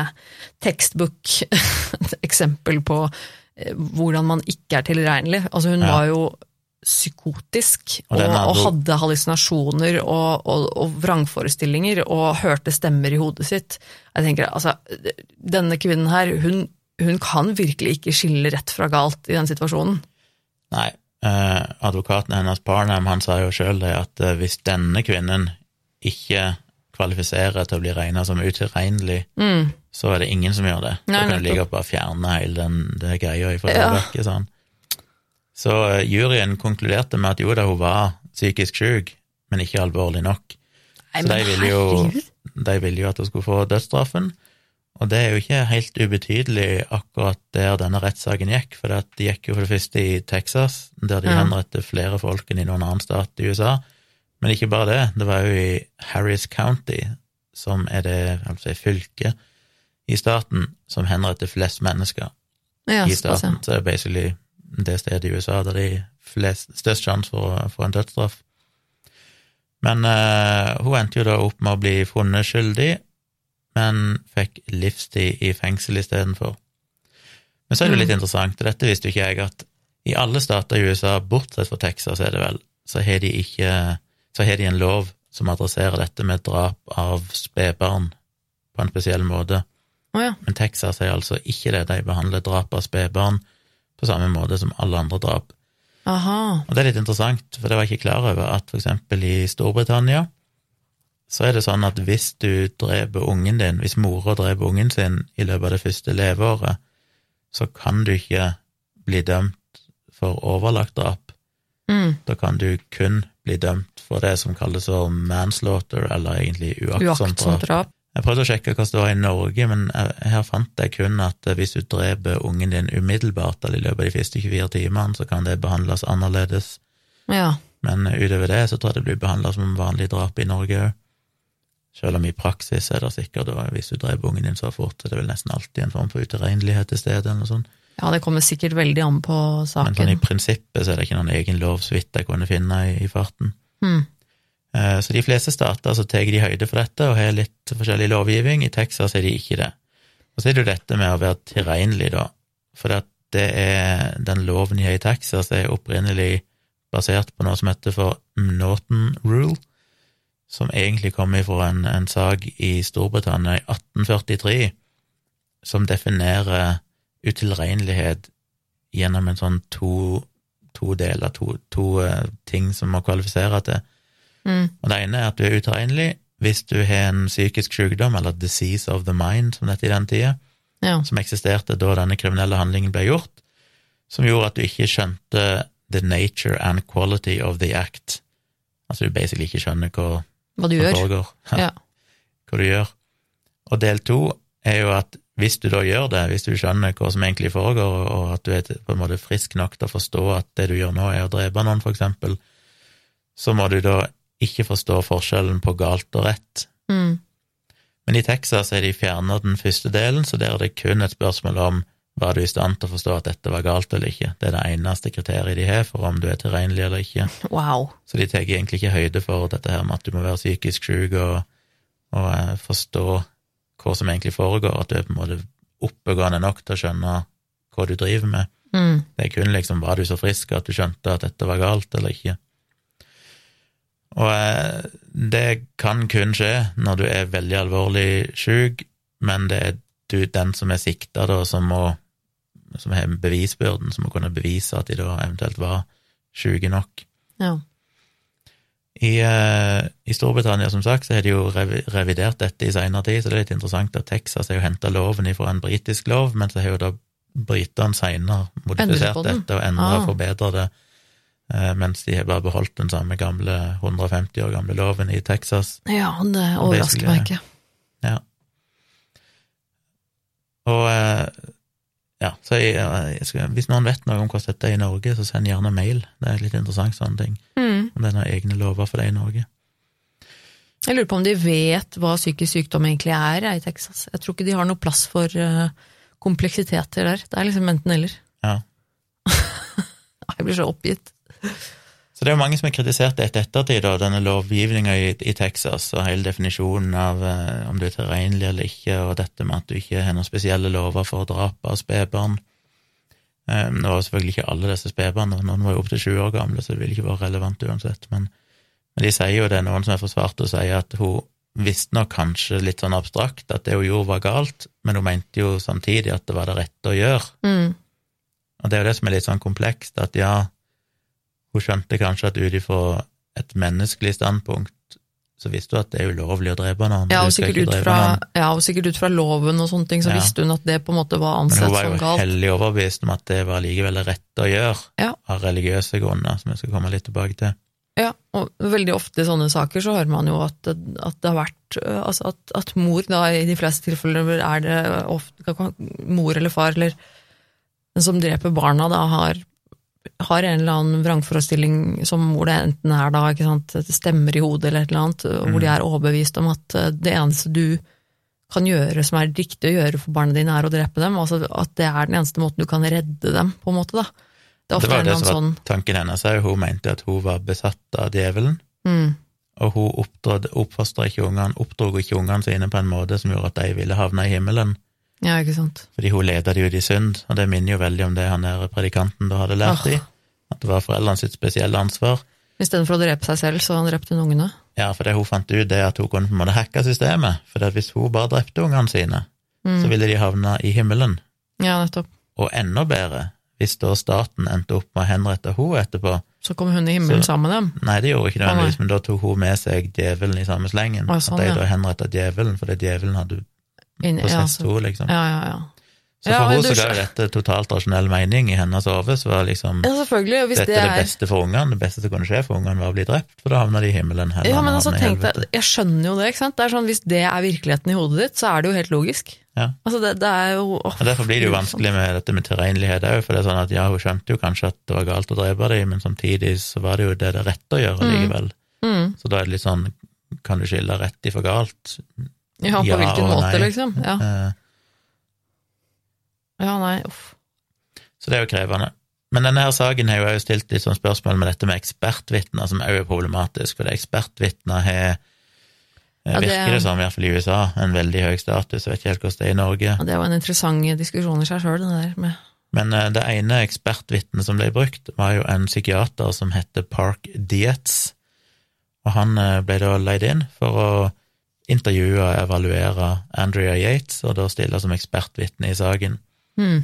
tekstbok, et eksempel på eh, hvordan man ikke er tilregnelig. Altså hun Ja. var jo psykotisk Og og, og, hadde- hallusinasjoner og, og, og vrangforestillinger og hørte stemmer i hodet sitt. Jeg tenker, altså, Denne kvinnen her, hun, hun kan virkelig ikke skille rett fra galt i den situasjonen. Nei, eh, advokaten hennes Parnham han sa jo sjøl det at eh, hvis denne kvinnen ikke kvalifiserer til å bli regna som utilregnelig, Mm. så er det ingen som gjør det. Nei, da kan du like godt bare fjerne hele den greia til Ja. lovverket. Sånn. Så eh, juryen konkluderte med at jo da, hun var psykisk syk, men ikke alvorlig nok. Nei, Så de ville jo, de ville jo at hun skulle få dødsstraffen, og det er jo ikke helt ubetydelig akkurat der denne rettssaken gikk, for det gikk jo for det første i Texas, der de henrettet flere folk enn i noen annen stat i USA, men ikke bare det, det var jo i Harris County, som er det altså fylket i staten som henretter flest mennesker Ja, i staten. Så det er basically det stedet i USA der er flest, størst sjanse for å få en dødsstraff. Men eh, hun endte jo da opp med å bli funnet skyldig, men fikk livstid i fengsel istedenfor. Men så er det jo litt interessant, og dette visste jo ikke jeg, at i alle stater i USA, bortsett fra Texas, er det vel, så har de ikke Så har de en lov som adresserer dette med drap av spedbarn på en spesiell måte. Oh ja. Men Texas er altså ikke det. De behandler drap av spedbarn på samme måte som alle andre drap. Aha. Og det er litt interessant, for det var jeg ikke klar over at for eksempel i Storbritannia så er det sånn at hvis du dreper ungen din, hvis mora dreper ungen sin i løpet av det første leveåret, så kan du ikke bli dømt for overlagt drap. Mm. Da kan du kun bli dømt for det som kalles for manslaughter, eller egentlig uaktsomt Uaktsomt drap. Jeg prøvde å sjekke hva det var i Norge, men her fant jeg kun at hvis du dreper ungen din umiddelbart eller i løpet av de første 24 timene, så kan det behandles annerledes. Ja. Men utover det så tror jeg det blir behandla som vanlig drap i Norge òg. Selv om i praksis er det sikkert, og hvis du dreper ungen din så fort, så er det vel nesten alltid en form for utilregnelighet til stede, eller noe sånt. ja, det kommer sikkert veldig an på saken. Men sånn i prinsippet så er det ikke noen egen lov, så vidt jeg kunne finne i, i farten. Mm. Eh, Så de fleste stater så tar de høyde for dette og har litt forskjellig lovgivning. I Texas er de ikke det. Og så er det jo dette med å være tilregnelig, da. For det er den loven de har i Texas, er opprinnelig basert på noe som heter for Norton Rule, som egentlig kommer fra en, en sak i Storbritannia i 1843, som definerer utilregnelighet gjennom en sånn to, to deler, to, to eh, ting som må kvalifisere til. Mm. Og det ene er at du er utilregnelig hvis du har en psykisk sykdom, eller disease of the mind, som det het i den tida, Ja. som eksisterte da denne kriminelle handlingen ble gjort, som gjorde at du ikke skjønte the nature and quality of the act. Altså du basically ikke skjønner hva Hva du gjør. foregår, Ja. hva du gjør. Og del to er jo at hvis du da gjør det, hvis du skjønner hva som egentlig foregår, og at du er på en måte frisk nok til å forstå at det du gjør nå, er å drepe noen, for eksempel, så må du da ikke forstå forskjellen på galt og rett. Mm. Men i Texas er de fjerna den første delen, så der er det kun et spørsmål om var du i stand til å forstå at dette var galt eller ikke. Det er det eneste kriteriet de har for om du er tilregnelig eller ikke. Wow. Så de tar egentlig ikke høyde for dette her med at du må være psykisk syk og, og eh, forstå hva som egentlig foregår, at du er på en måte oppegående nok til å skjønne hva du driver med. Mm. Det er kun liksom var du så frisk at du skjønte at dette var galt eller ikke. Og eh, det kan kun skje når du er veldig alvorlig sjuk, men det er du, den som er sikta, da, som må som har bevisbyrden, som må kunne bevise at de da eventuelt var sjuke nok. Ja. I, uh, I Storbritannia, som sagt, så har de jo revidert dette i seinere tid, så det er litt interessant at Texas har jo henta loven ifra en britisk lov, men så har jo da britene seinere modifisert dette og endra Ah. og forbedra det, mens de har bare beholdt den samme gamle 150 år gamle loven i Texas. ja, det overrasker meg ikke. Ja. Og eh, ja, så jeg, jeg skal, hvis noen vet noe om hvordan dette er i Norge, så send gjerne mail. Det er litt interessant sånne ting. Mm. Om det er noen egne lover for det i Norge. Jeg lurer på om de vet hva psykisk sykdom egentlig er i Texas. Jeg tror ikke de har noe plass for eh, kompleksiteter der. Det er liksom enten-eller. Ja. Jeg blir så oppgitt. Så det er jo mange som har kritisert det etter ettertid, da, denne lovgivninga i, i Texas, og hele definisjonen av eh, om du er tilregnelig eller ikke, og dette med at du ikke har noen spesielle lover for drap av spedbarn. Eh, det var selvfølgelig ikke alle disse spedbarna, noen var jo opptil 20 år gamle, så det ville ikke vært relevant uansett, men, men de sier jo det, noen som er forsvart og sier at hun visste nok kanskje litt sånn abstrakt at det hun gjorde var galt, men hun mente jo samtidig at det var det rette å gjøre. Mm. Og det er jo det som er litt sånn komplekst, at ja, hun skjønte kanskje at ut ifra et menneskelig standpunkt, så visste hun at det er ulovlig å drepe noen. Ja, og sikkert ut fra, ja, og sikkert ut fra loven og sånne ting, så Ja. visste hun at det på en måte var ansett som galt. Men hun var jo hellig overbevist om at det var likevel det rette å gjøre, Ja. av religiøse grunner, som jeg skal komme litt tilbake til. Ja, og veldig ofte i sånne saker så hører man jo at at det har vært Altså at, at mor, da i de fleste tilfeller er det ofte mor eller far eller den som dreper barna, da har, har en eller annen vrangforestilling som hvor det enten er da, ikke sant, stemmer i hodet eller et eller annet, hvor de er overbevist om at øh, det eneste du kan gjøre som er riktig å gjøre for barna dine, er å drepe dem. Altså at det er den eneste måten du kan redde dem, på en måte, da. Det Det var det som var sånn tanken hennes òg. Hun mente at hun var besatt av djevelen, mm, og hun oppfostra ikke ungene, oppdrog ikke ungene sine på en måte som gjorde at de ville havne i himmelen. Ja, ikke sant. Fordi hun leda de ut i synd, og det minner jo veldig om det han der predikanten da hadde lært oh. de, at det var foreldrene sitt spesielle ansvar. Istedenfor å drepe seg selv, så han drepte hun ungene. Ja, for det hun fant ut, det at hun kunne på en måte hacke systemet, for det at hvis hun bare drepte ungene sine, Mm. så ville de havne i himmelen, Ja, nettopp. og enda bedre, hvis da staten endte opp med å henrette hun etterpå. Så kom hun i himmelen Så- sammen med dem. Nei, det gjorde ikke nødvendigvis, men da tok hun med seg djevelen i samme slengen. Å, sånn, at de da henretta djevelen, fordi djevelen hadde Inn, på possessed så, ja, liksom. ja, ja, ja. Så for ja, henne så ga jo dette totalt rasjonell mening i hennes hode, så var liksom ja, Dette det er det beste for ungene. Det beste som kunne skje for ungene, var å bli drept, for da havna de i himmelen. ja, men altså, tenk deg, Jeg skjønner jo det. ikke sant? Det er sånn, Hvis det er virkeligheten i hodet ditt, så er det jo helt logisk. Ja. Altså, det, det er jo oh, Og Derfor blir det jo vanskelig med dette med tilregnelighet òg, for det er sånn at ja, hun skjønte jo kanskje at det var galt å drepe dem, men samtidig så var det jo det det rette å gjøre likevel. Mm. Så da er det litt sånn, kan du skille rett i for galt? Ja, på Ja hvilken måte, nei. liksom. Ja, Eh, ja nei, uff. Så det er jo krevende. Men denne her saken har jo stilt litt sånn spørsmål med dette med ekspertvitner, som òg er problematisk, for ekspertvitner har eh, Ja, det- Virker det som, i hvert fall i USA, en veldig høy status. Jeg vet ikke helt hvordan det er i Norge. Ja, det var en interessant diskusjon i seg sjøl, det der med Men uh, det ene ekspertvitnet som ble brukt, var jo en psykiater som heter Park Dietz, og han uh, ble da leid inn for å intervjue og evaluere Andrea Yates, og da stille som ekspertvitne i saken. Mm.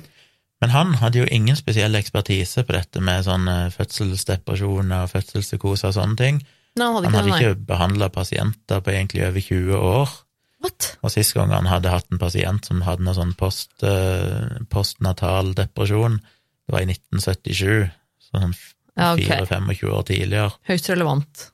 Men han hadde jo ingen spesiell ekspertise på dette med sånn eh, fødselsdepresjoner og fødselspsykose og sånne ting. No, han hadde ikke ikke behandla pasienter på egentlig over 20 år. What? Og sist gang han hadde hatt en pasient som hadde noe sånn post, eh, postnatal depresjon, det var i 1977, sånn Ja, ok. 4-25 år tidligere. Høyst relevant.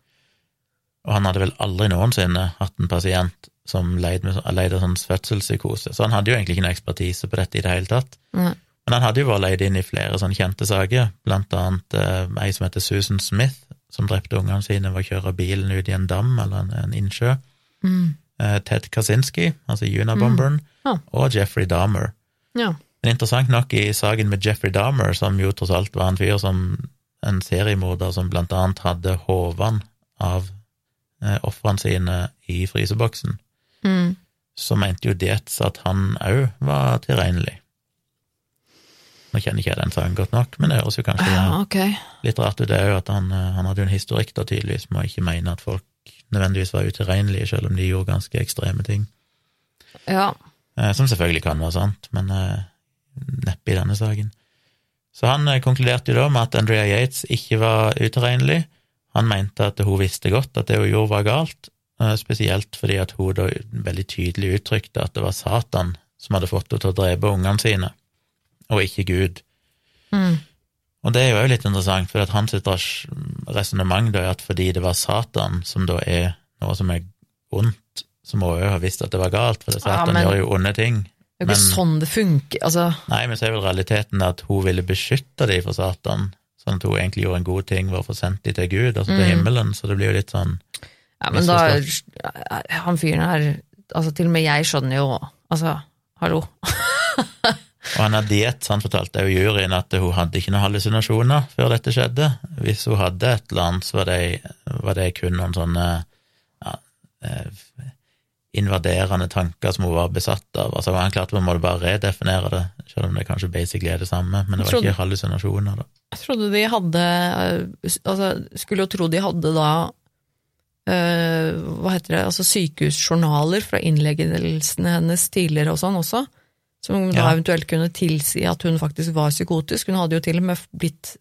Og han hadde vel aldri noensinne hatt en pasient som leide, med, av sånn fødselspsykose, så han hadde jo egentlig ikke noe ekspertise på dette i det hele tatt. Nei. Men han hadde jo vært leid inn i flere sånn kjente saker, blant annet eh, ei som heter Susan Smith, som drepte ungene sine ved å kjøre bilen ut i en dam eller en, en innsjø. Mm. Eh, Ted Kaczynski, altså Unabomberen, Ja. og Jeffrey Dahmer. Ja. Men interessant nok i saken med Jeffrey Dahmer, som jo tross alt var en fyr som en seriemorder som blant annet hadde hovene av ofrene sine i fryseboksen, Mm. så mente jo Dietz at han òg var tilregnelig. Nå kjenner ikke jeg den saken godt nok, men det høres jo kanskje ja, okay. litt rart ut, det òg, at han, eh, han hadde jo en historikk da tydeligvis med å ikke mene at folk nødvendigvis var utilregnelige, selv om de gjorde ganske ekstreme ting. Ja. Eh, Som selvfølgelig kan være sant, men eh, neppe i denne saken. Så han eh, konkluderte jo da med at Andrea Yates ikke var utilregnelig. Han mente at hun visste godt at det hun gjorde var galt, eh, spesielt fordi at hun da veldig tydelig uttrykte at det var Satan som hadde fått henne til å drepe ungene sine, og ikke Gud. Mm. Og det er jo litt interessant, for at hans resonnement er at fordi det var Satan, som da er noe som er ondt, så må hun jo ha visst at det var galt, for det Ja, Satan men- gjør jo onde ting. Det er jo ikke Men- sånn det funker. Altså, Nei, men så er vel realiteten at hun ville beskytte dem for Satan, sånn at hun egentlig gjorde en god ting ved å få sendt dem til Gud, altså til Mm. himmelen, så det blir jo litt sånn ja, men da Han fyren her Altså, til og med jeg skjønner jo Altså, hallo. Og han hadde diett, han fortalte jo juryen at hun hadde ikke noen hallusinasjoner før dette skjedde. Hvis hun hadde et eller annet, så var det, var det kun noen sånne ja, eh, invaderende tanker som hun var besatt av. Altså Han klarte på en måte bare redefinere det, selv om det kanskje basically er det samme, men det var Trodde- ikke hallusinasjoner, da. Jeg trodde de hadde eh, Altså, skulle jo tro de hadde da eh, Hva heter det, altså sykehusjournaler fra innleggelsene hennes tidligere og sånn også, som da Ja. eventuelt kunne tilsi at hun faktisk var psykotisk. Hun hadde jo til og med blitt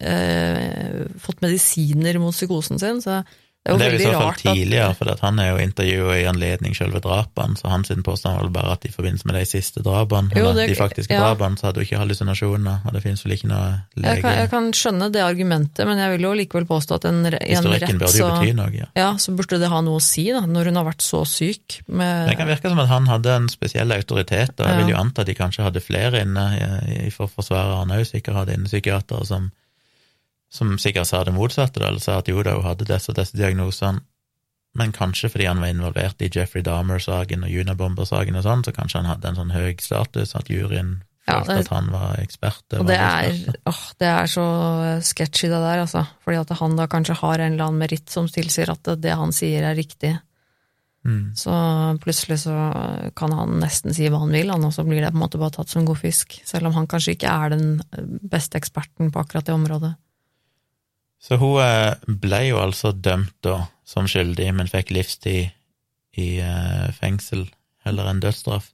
eh, fått medisiner mot psykosen sin, så det det er jo i så fall tidlig, at for han er jo intervjuet i anledning selve drapene, så hans påstand var bare at i forbindelse med de siste drapene, Jo, eller det- de faktiske ja. drapene, så hadde hun ikke hallusinasjoner, og det finnes vel ikke noe jeg lege... kan, jeg kan skjønne det argumentet, men jeg vil jo likevel påstå at en, en Historikken rett burde jo bety noe, ja. ja, så burde det ha noe å si, da, når hun har vært så syk. Med, Det kan virke som at han hadde en spesiell autoritet, og jeg Ja. vil jo anta at de kanskje hadde flere inne for forsvaret. Han òg sikkert hadde inne psykiatere som, som sikkert sa det motsatte, da, eller sa at jo da, hun hadde disse og disse diagnosene, men kanskje fordi han var involvert i Jeffrey Dahmer-saken og Unabomber-saken og sånn, så kanskje han hadde en sånn høy status at juryen Ja, følte det- at han var ekspert. Og det er, åh, det er så sketchy det der, altså. Fordi at han da kanskje har en eller annen meritt som tilsier at det, det han sier er riktig. Mm. Så plutselig så kan han nesten si hva han vil, han, og så blir det på en måte bare tatt som god fisk. Selv om han kanskje ikke er den beste eksperten på akkurat det området. Så hun eh, ble jo altså dømt da som skyldig, men fikk livstid i eh, fengsel heller enn dødsstraff.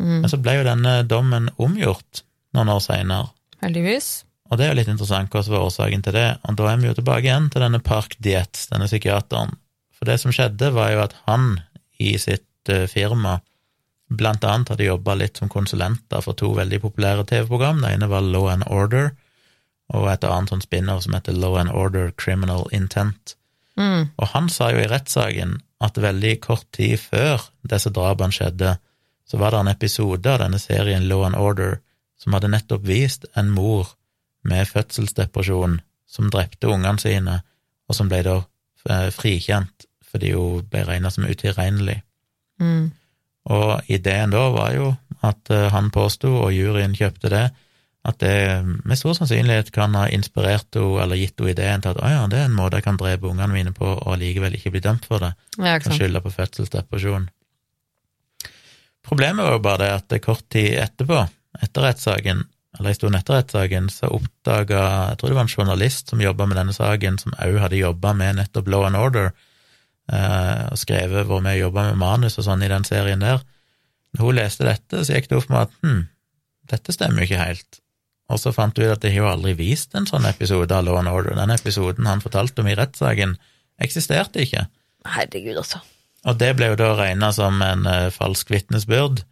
Mm. Men så ble jo denne dommen omgjort noen år seinere, Heldigvis. og det er jo litt interessant hva som var årsaken til det. Og da er vi jo tilbake igjen til denne Park Dietz, denne psykiateren. For det som skjedde, var jo at han i sitt eh, firma blant annet hadde jobba litt som konsulenter for to veldig populære TV-program. Det ene var Law and Order, og et annet sånn spinner som heter Law and Order Criminal Intent. Mm. Og han sa jo i rettssaken at veldig kort tid før disse drapene skjedde, så var det en episode av denne serien Law and Order som hadde nettopp vist en mor med fødselsdepresjon som drepte ungene sine, og som ble da eh, frikjent fordi hun ble regna som utilregnelig. Mm. Og ideen da var jo at eh, han påsto, og juryen kjøpte det, at det med stor sannsynlighet kan ha inspirert henne eller gitt henne ideen til at å ja, det er en måte jeg kan drepe ungene mine på og likevel ikke bli dømt for det. Ja, Kan skylde på fødselsdepresjon. Problemet var jo bare det at det kort tid etterpå, etter rettssaken, eller en stund etter rettssaken, så oppdaga Jeg tror det var en journalist som jobba med denne saken, som òg hadde jobba med nettopp Law and Order, eh, og skrevet hvor vi jobba med manus og sånn i den serien der. Når hun leste dette, så gikk det opp for meg at hm, dette stemmer jo ikke helt. Og så fant vi ut at det har jo aldri vist en sånn episode av Law and Order. Den episoden han fortalte om i rettssaken, eksisterte ikke. Herregud, altså. Og det ble jo da regna som en uh, falsk vitnesbyrd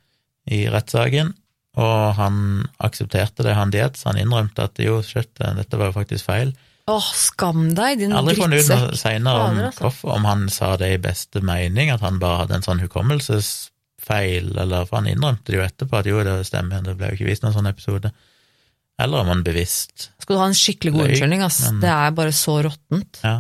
i rettssaken, og han aksepterte det, han Dietz. Han innrømte at jo, shit, eh, dette var jo faktisk feil. Åh, skam deg, din har aldri funnet ut noe drittsekk. seinere om altså. om han sa det i beste mening, at han bare hadde en sånn hukommelsesfeil, eller for han innrømte det jo etterpå at jo, det stemmer, det ble jo ikke vist noen sånn episode. Eller om han bevisst Skal du ha en skikkelig god unnskyldning, ass. men- Det er bare så råttent. Ja.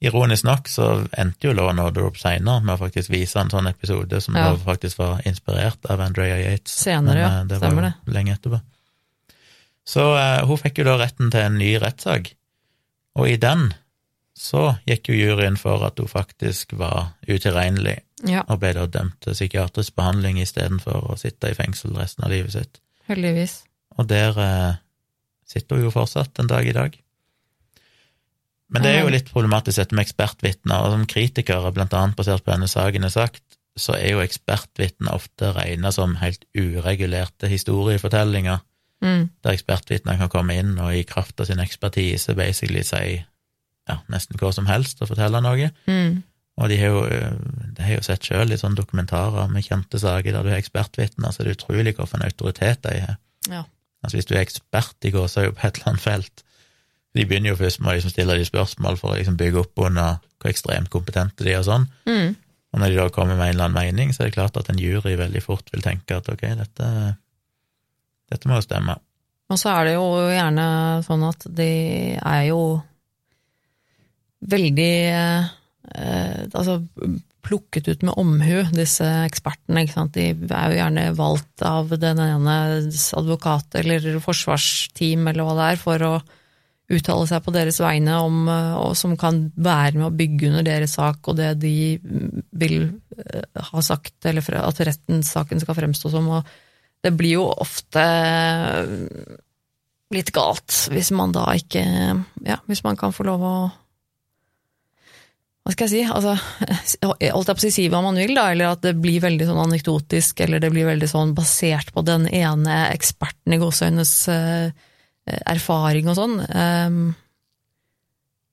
Ironisk nok så endte jo Law and Order opp seinere med å faktisk vise en sånn episode som Ja. faktisk var inspirert av Andrea Yates. Senere, ja. eh, det var Stemmer jo lenge etterpå. Så uh, hun fikk jo da retten til en ny rettssak, og i den så gikk jo juryen for at hun faktisk var utilregnelig, Ja, og ble da dømt til psykiatrisk behandling istedenfor å sitte i fengsel resten av livet sitt. heldigvis. Og der eh, sitter hun jo fortsatt en dag i dag. Men det er jo litt problematisk dette med ekspertvitner, og som kritikere, blant annet basert på denne saken er sagt, så er jo ekspertvitner ofte regna som helt uregulerte historiefortellinger, Mm. der ekspertvitner kan komme inn og i kraft av sin ekspertise basically si ja, nesten hva som helst og fortelle noe. Mm. Og de har jo, eh, de har jo sett sjøl i sånne dokumentarer med kjente saker der du har ekspertvitner, så det er utrolig hvilken autoritet de har. Ja. Altså Hvis du er ekspert i gåsehud på et eller annet felt De begynner jo først med å liksom stille de spørsmål for å liksom bygge opp under hvor ekstremt kompetente de er og sånn. Mm. Og når de da kommer med en eller annen mening, så er det klart at en jury veldig fort vil tenke at ok, dette, dette må jo stemme. Og så er det jo gjerne sånn at de er jo veldig eh, altså plukket ut med omhu, disse ekspertene. De er jo gjerne valgt av den ene advokat eller forsvarsteam eller hva det er, for å uttale seg på deres vegne om, eh, og som kan være med å bygge under deres sak og det de vil eh, ha sagt, eller at rettssaken skal fremstå som. Og det blir jo ofte litt galt hvis man da ikke Ja, hvis man kan få lov å hva skal jeg si, altså, holdt jeg på å si hva man vil, da, eller at det blir veldig sånn anekdotisk, eller det blir veldig sånn basert på den ene eksperten i gåseøynes uh, erfaring og sånn. Um,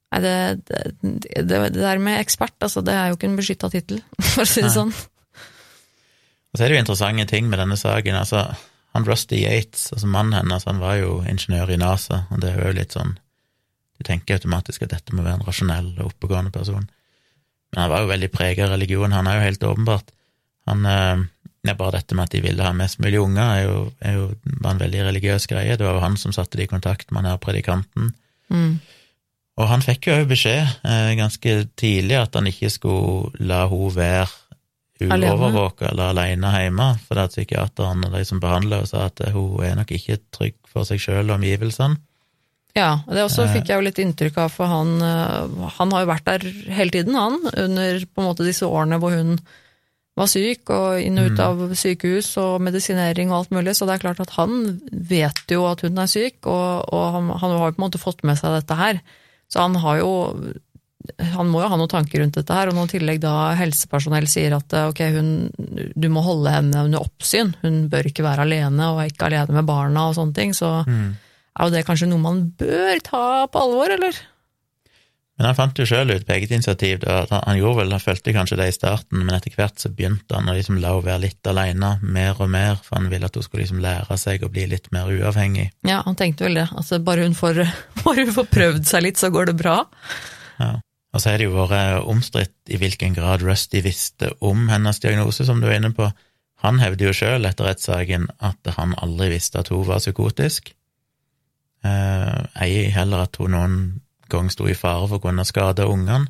nei, det, det, det, der med ekspert, altså, det er jo ikke en beskytta tittel, for å si det sånn. Og så er det jo interessante ting med denne saken. altså han Rusty Yates, altså mannen hennes, han var jo ingeniør i NASA, og det er jo litt sånn Du tenker automatisk at dette må være en rasjonell og oppegående person. Men han var jo veldig preget av religion, han er jo helt åpenbart. Han eh, ja, Bare dette med at de ville ha mest mulig unger, er jo, er jo var en veldig religiøs greie. Det var jo han som satte de i kontakt med han her predikanten. Mm. Og han fikk jo òg beskjed eh, ganske tidlig at han ikke skulle la hun være uovervåka eller alene hjemme, for det at psykiateren og de som behandler henne, sa at eh, hun er nok ikke trygg for seg sjøl og omgivelsene. Ja, det også fikk jeg jo litt inntrykk av, for han, eh, han har jo vært der hele tiden, han, under på en måte disse årene hvor hun var syk, og inn og ut Mm. av sykehus og medisinering og alt mulig, så det er klart at han vet jo at hun er syk, og, og han, han har jo på en måte fått med seg dette her. Så han har jo han må jo ha noen tanker rundt dette her, og når i tillegg da helsepersonell sier at eh, ok, hun, du må holde henne under oppsyn, hun bør ikke være alene og er ikke alene med barna og sånne ting, så Mm. Er jo det kanskje noe man bør ta på alvor, eller? Men han fant jo sjøl ut på eget initiativ da, han, gjorde vel, han følte kanskje det i starten, men etter hvert så begynte han å liksom la henne være litt alene, mer og mer, for han ville at hun skulle liksom lære seg å bli litt mer uavhengig. Ja, han tenkte vel det. Altså, bare hun får, bare hun får prøvd seg litt, så går det bra. Ja. Og så har det jo vært omstridt i hvilken grad Rusty visste om hennes diagnose, som du er inne på. Han hevder jo sjøl etter rettssaken at han aldri visste at hun var psykotisk. Eh, ei heller at hun noen gang sto i fare for å kunne skade ungene.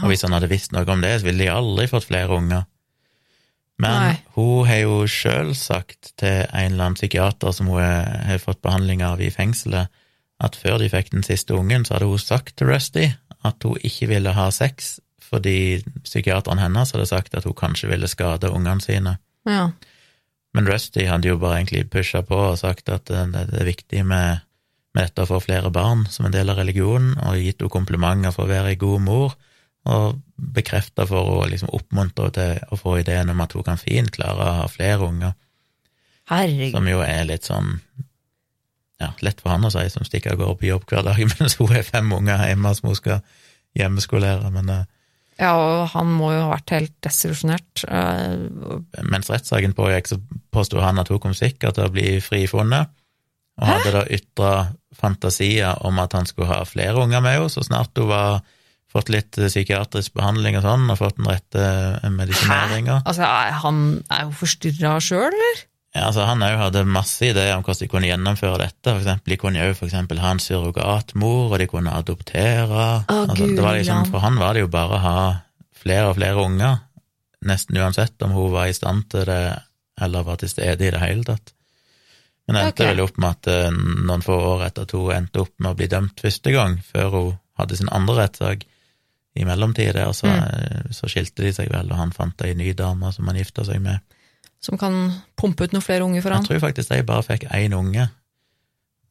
Og hvis han hadde visst noe om det, så ville de aldri fått flere unger. Men Nei. hun har jo sjøl sagt til en eller annen psykiater som hun har fått behandling av i fengselet, at før de fikk den siste ungen, så hadde hun sagt til Rusty at hun ikke ville ha sex fordi psykiateren hennes hadde sagt at hun kanskje ville skade ungene sine. Ja. Men Rusty hadde jo bare egentlig pusha på og sagt at det, det er viktig med, med dette å få flere barn som en del av religionen, og gitt henne komplimenter for å være ei god mor, og bekrefta for å liksom oppmuntre henne til å få ideen om at hun kan fint klare å ha flere unger, Herregud. som jo er litt sånn ja, lett for han å si, som stikker av gårde på jobb hver dag mens hun er fem unger hjemme som hun skal hjemmeskolere, men eh, Ja, og han må jo ha vært helt desillusjonert. Eh, mens rettssaken pågikk, så påsto han at hun kom sikkert til å bli frifunnet, og hadde da ytra fantasier om at han skulle ha flere unger med henne, så snart hun var fått litt eh, psykiatrisk behandling og sånn, og fått den rette eh, medisineringa. Altså, er han er jo forstyrra sjøl, eller? Ja, altså Han òg hadde masse ideer om hvordan de kunne gjennomføre dette. For eksempel, de kunne jo for eksempel ha en surrogatmor, og de kunne adoptere. Å, altså, det var liksom, for han var det jo bare å ha flere og flere unger, nesten uansett om hun var i stand til det eller var til stede i det hele tatt. Men endte okay. vel opp med at eh, noen få år etter at hun endte opp med å bli dømt første gang, før hun hadde sin andre rettssak i mellomtida der, så, Mm. eh, så skilte de seg vel, og han fant ei ny dame som han gifta seg med. Som kan pumpe ut noen flere unger for han? Jeg tror faktisk de bare fikk én unge,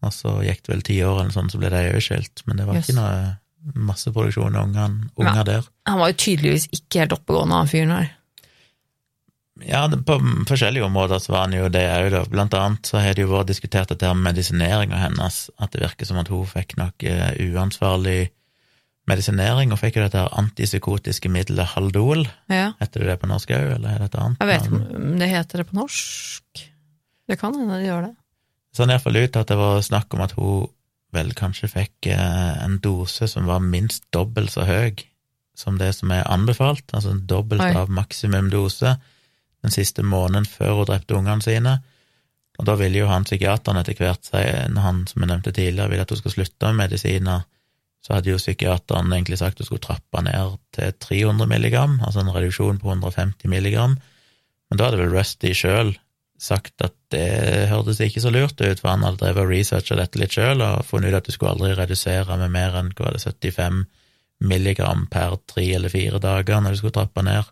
og så gikk det vel ti år eller noe sånt, så ble de òg skilt, men det var Yes. ikke noe masseproduksjon av unger, unger der. Han var jo tydeligvis ikke helt oppegående, han fyren her. Ja, på forskjellige områder så var han jo det òg, da. Blant annet så har det jo vært diskutert dette her med medisineringa hennes, at det virker som at hun fikk noe eh, uansvarlig medisinering, og fikk jo dette her antipsykotiske middelet Haldol. Ja. Heter det det på norsk òg, eller er det et annet? Jeg vet ikke om det heter det på norsk. Det kan hende det gjør det. Sånn iallfall ut at det var snakk om at hun vel kanskje fikk eh, en dose som var minst dobbelt så høy som det som er anbefalt, altså dobbelt Oi. av maksimum dose den siste måneden før hun drepte ungene sine. Og da ville jo han psykiateren etter hvert si, han som jeg nevnte tidligere, ville at hun skulle slutte med medisiner, så hadde jo psykiateren egentlig sagt hun skulle trappe ned til 300 milligram, altså en reduksjon på 150 milligram. Men da hadde vel Rusty sjøl sagt at det hørtes ikke så lurt ut, for han hadde drevet og researcha dette litt sjøl og funnet ut at du skulle aldri redusere med mer enn hva det, 75 milligram per tre eller fire dager når du skulle trappe ned.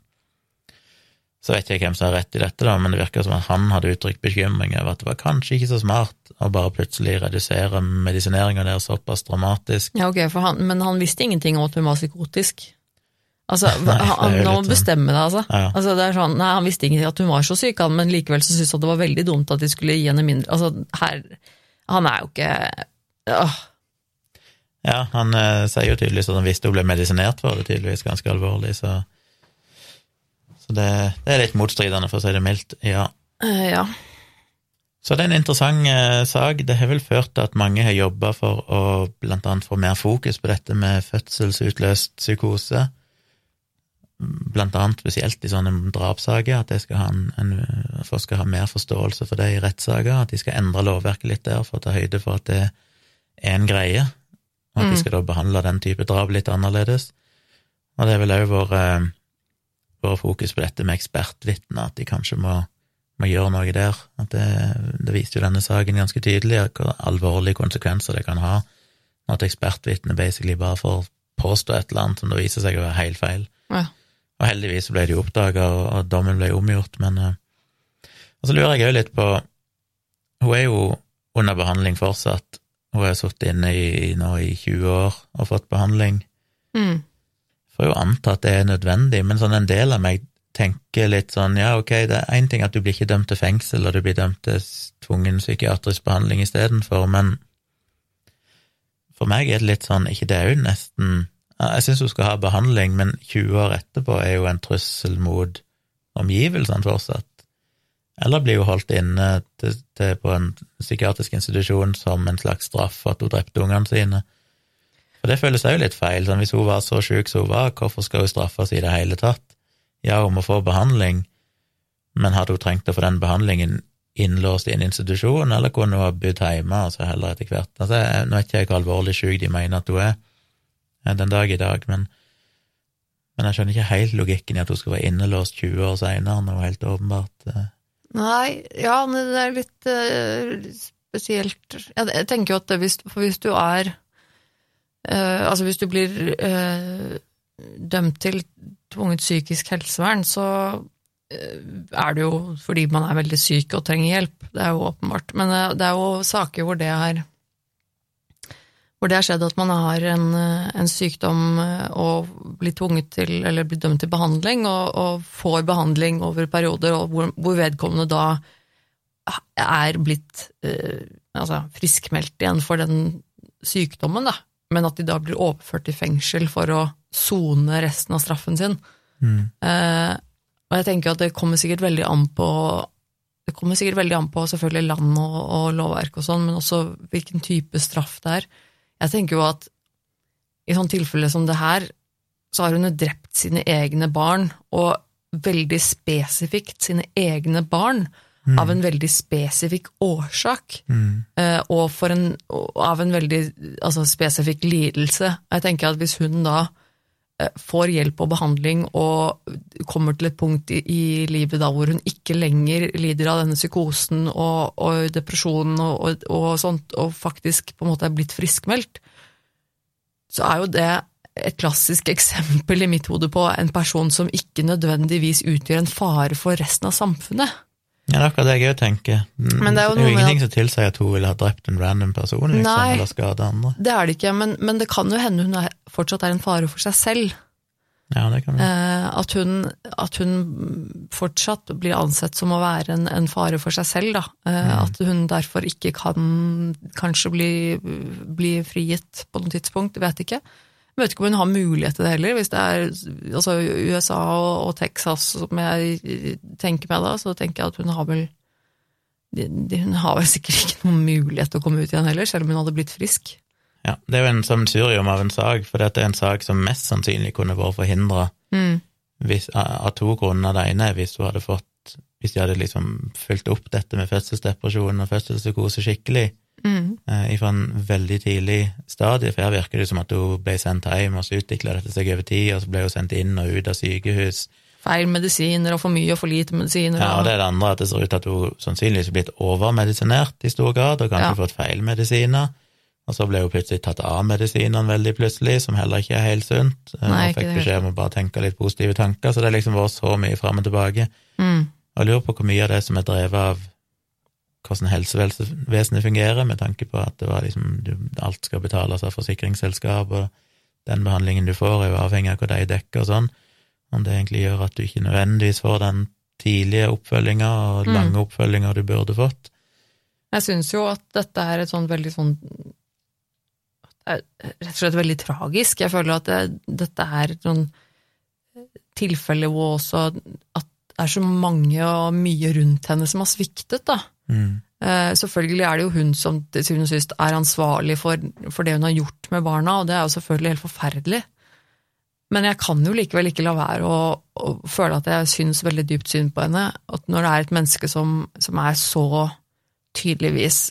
Så vet jeg hvem som har rett i dette, da, men det virker som at han hadde uttrykt bekymring over at det var kanskje ikke så smart å bare plutselig redusere medisineringa der såpass dramatisk. Ja, ok, han, Men han visste ingenting om at hun var psykotisk. Altså, Nei, han, det Nå må bestemme deg, altså. Ja. altså det er sånn, nei, Han visste ingenting at hun var så syk, han, men likevel så syntes han det var veldig dumt at de skulle gi henne mindre Altså, her Han er jo ikke åh, Ja, han eh, sier jo tydeligvis at han visste hun ble medisinert for det, tydeligvis ganske alvorlig, så Så det, det er litt motstridende, for å si det mildt, ja. Uh, Ja. Så det er en interessant eh, sak. Det har vel ført til at mange har jobba for å blant annet få mer fokus på dette med fødselsutløst psykose. Blant annet spesielt i sånne drapssaker, at folk skal skal ha mer forståelse for det i rettssaker, at de skal endre lovverket litt der for å ta høyde for at det er en greie, og at de Mm. skal da behandle den type drap litt annerledes. Og det er vel òg vår, vår fokus på dette med ekspertvitner, at de kanskje må må gjøre noe der. At det, det viste jo denne saken ganske tydelig, hvor alvorlige konsekvenser det kan ha når et ekspertvitne basically bare får påstå et eller annet som det viser seg å være helt feil. Ja. Og heldigvis ble det jo oppdaga, og, og dommen ble omgjort, men eh, Og så lurer jeg òg litt på Hun er jo under behandling fortsatt. Hun har sittet inne i, nå i 20 år og fått behandling. Mm. Får jo anta at det er nødvendig, men sånn en del av meg tenker litt sånn, ja, ok, det er én ting at du blir ikke dømt til fengsel, og du blir dømt til tvungen psykiatrisk behandling istedenfor, men for meg er det litt sånn, ikke det er jo nesten Jeg syns hun skal ha behandling, men 20 år etterpå er jo en trussel mot omgivelsene fortsatt. Eller blir hun holdt inne til, til på en psykiatrisk institusjon som en slags straff for at hun drepte ungene sine. For det føles òg litt feil. Sånn, hvis hun var så sjuk som hun var, hvorfor skal hun straffes i det hele tatt? Ja, hun må få behandling, men hadde hun trengt å få den behandlingen innlåst i en institusjon, eller kunne hun ha bodd hjemme altså heller etter hvert? Altså, jeg, nå vet ikke jeg hvor alvorlig sjuk de mener at hun er eh, den dag i dag, men, men jeg skjønner ikke helt logikken i at hun skal være innelåst 20 år seinere, når hun helt åpenbart eh, Nei, ja, det er litt uh, spesielt jeg, tenker jo at hvis, hvis du er eh, Altså hvis du blir uh, dømt til tvunget psykisk helsevern, så eh, er det jo fordi man er veldig syk og trenger hjelp. Det er jo åpenbart. Men det er jo saker hvor det er hvor det har skjedd at man har en, en sykdom og blir tvunget til, eller blir dømt til behandling, og, og får behandling over perioder, og hvor, hvor vedkommende da er blitt eh, altså friskmeldt igjen for den sykdommen, da, men at de da blir overført til fengsel for å sone resten av straffen sin. mm, Eh, og jeg tenker at det kommer sikkert veldig an på det kommer sikkert veldig an på selvfølgelig land og, og lovverk og sånn, men også hvilken type straff det er. Jeg tenker jo at i sånn tilfelle som det her, så har hun jo drept sine egne barn, og veldig spesifikt sine egne barn. Mm. av en veldig spesifikk årsak, Mm. eh, og for en, av en veldig altså, spesifikk lidelse. Jeg tenker at hvis hun da eh, får hjelp og behandling og kommer til et punkt i, i livet da hvor hun ikke lenger lider av denne psykosen og, og depresjonen og, og, og sånt, og faktisk på en måte er blitt friskmeldt, så er jo det et klassisk eksempel i mitt hode på en person som ikke nødvendigvis utgjør en fare for resten av samfunnet. Ja, det er akkurat det jeg òg tenker. Mm, Men det er jo det er jo ingenting med som tilsier at hun ville ha drept en random person, liksom, Nei. eller skada andre. Det er det ikke, men, men det kan jo hende hun er, fortsatt er en fare for seg selv. Ja, det kan. Eh, at, hun, at hun fortsatt blir ansett som å være en, en fare for seg selv. Da. Eh, At hun derfor ikke kan kanskje bli, bli frigitt på noe tidspunkt, vet ikke. Jeg vet ikke om hun har mulighet til det heller. Hvis det er altså, USA og, og Texas som jeg tenker meg da, så tenker jeg at hun har vel de, de, Hun har vel sikkert ikke noen mulighet til å komme ut igjen heller, selv om hun hadde blitt frisk. Ja, det er jo en sammensurium av en sak, for dette er en sak som mest sannsynlig kunne vært forhindra Mm. av to grunner. Det ene er hvis hun hadde fått Hvis de hadde liksom fulgt opp dette med fødselsdepresjon og fødselspsykose skikkelig Mm. eh, fra en veldig tidlig stadie, for her virker det som at hun ble sendt hjem, og så utvikla dette seg over tid, og så ble hun sendt inn og ut av sykehus. Feil medisiner og for mye og for lite medisiner. Ja, og det er det andre, at det ser ut til at hun sannsynligvis er blitt overmedisinert i stor grad, og kanskje Ja. fått feil medisiner. Og så ble hun plutselig tatt av medisinene veldig plutselig, som heller ikke er helt sunt. Eh, Nei, og fikk beskjed om å bare tenke litt positive tanker, så det har liksom vært så mye fram og tilbake. Mm. Og jeg lurer på hvor mye av det som er drevet av hvordan helsevesenet fungerer, med tanke på at det var liksom du, alt skal betales av forsikringsselskap, og den behandlingen du får, er jo avhengig av hva de dekker og sånn. Om det egentlig gjør at du ikke nødvendigvis får den tidlige oppfølginga og Mm. lange oppfølginga du burde fått. Jeg syns jo at dette er et sånn veldig sånn er Rett og slett veldig tragisk. Jeg føler at det, dette er et sånn tilfelle hvor også at det er så mange og mye rundt henne som har sviktet, da. Mm. Eh, selvfølgelig er det jo hun som til syvende og sist er ansvarlig for, for det hun har gjort med barna, og det er jo selvfølgelig helt forferdelig. Men jeg kan jo likevel ikke la være å, å føle at jeg syns veldig dypt synd på henne. At når det er et menneske som, som er så tydeligvis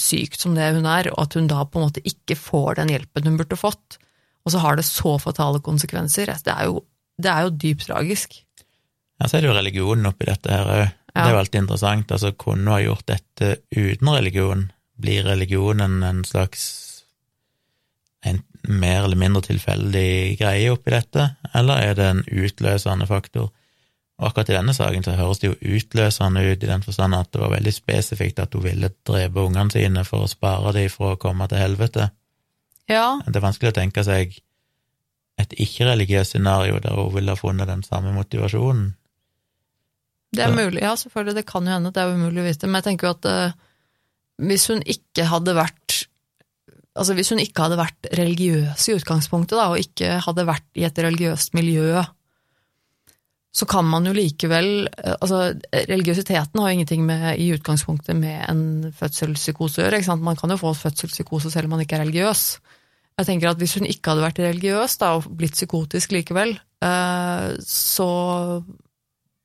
sykt som det hun er, og at hun da på en måte ikke får den hjelpen hun burde fått, og så har det så fatale konsekvenser, det er jo, det er jo dypt tragisk. Ja, så er det jo religionen oppi dette her òg. Det er jo alltid interessant. Altså, kunne hun ha gjort dette uten religion? Blir religionen en slags en mer eller mindre tilfeldig greie oppi dette, eller er det en utløsende faktor? Og akkurat i denne saken så høres det jo utløsende ut i den forstand at det var veldig spesifikt at hun ville drepe ungene sine for å spare dem fra å komme til helvete. Ja, Det er vanskelig å tenke seg et ikke-religiøst scenario der hun ville ha funnet den samme motivasjonen. Det er Ja. mulig, ja, selvfølgelig, det kan jo hende, det er umulig å vite, men jeg tenker jo at uh, hvis hun ikke hadde vært Altså hvis hun ikke hadde vært religiøs i utgangspunktet, da, og ikke hadde vært i et religiøst miljø, så kan man jo likevel eh, Altså, religiøsiteten har jo ingenting med, i utgangspunktet med en fødselspsykose å gjøre, ikke sant? Man kan jo få fødselspsykose selv om man ikke er religiøs. Jeg tenker at hvis hun ikke hadde vært religiøs da, og blitt psykotisk likevel, eh, så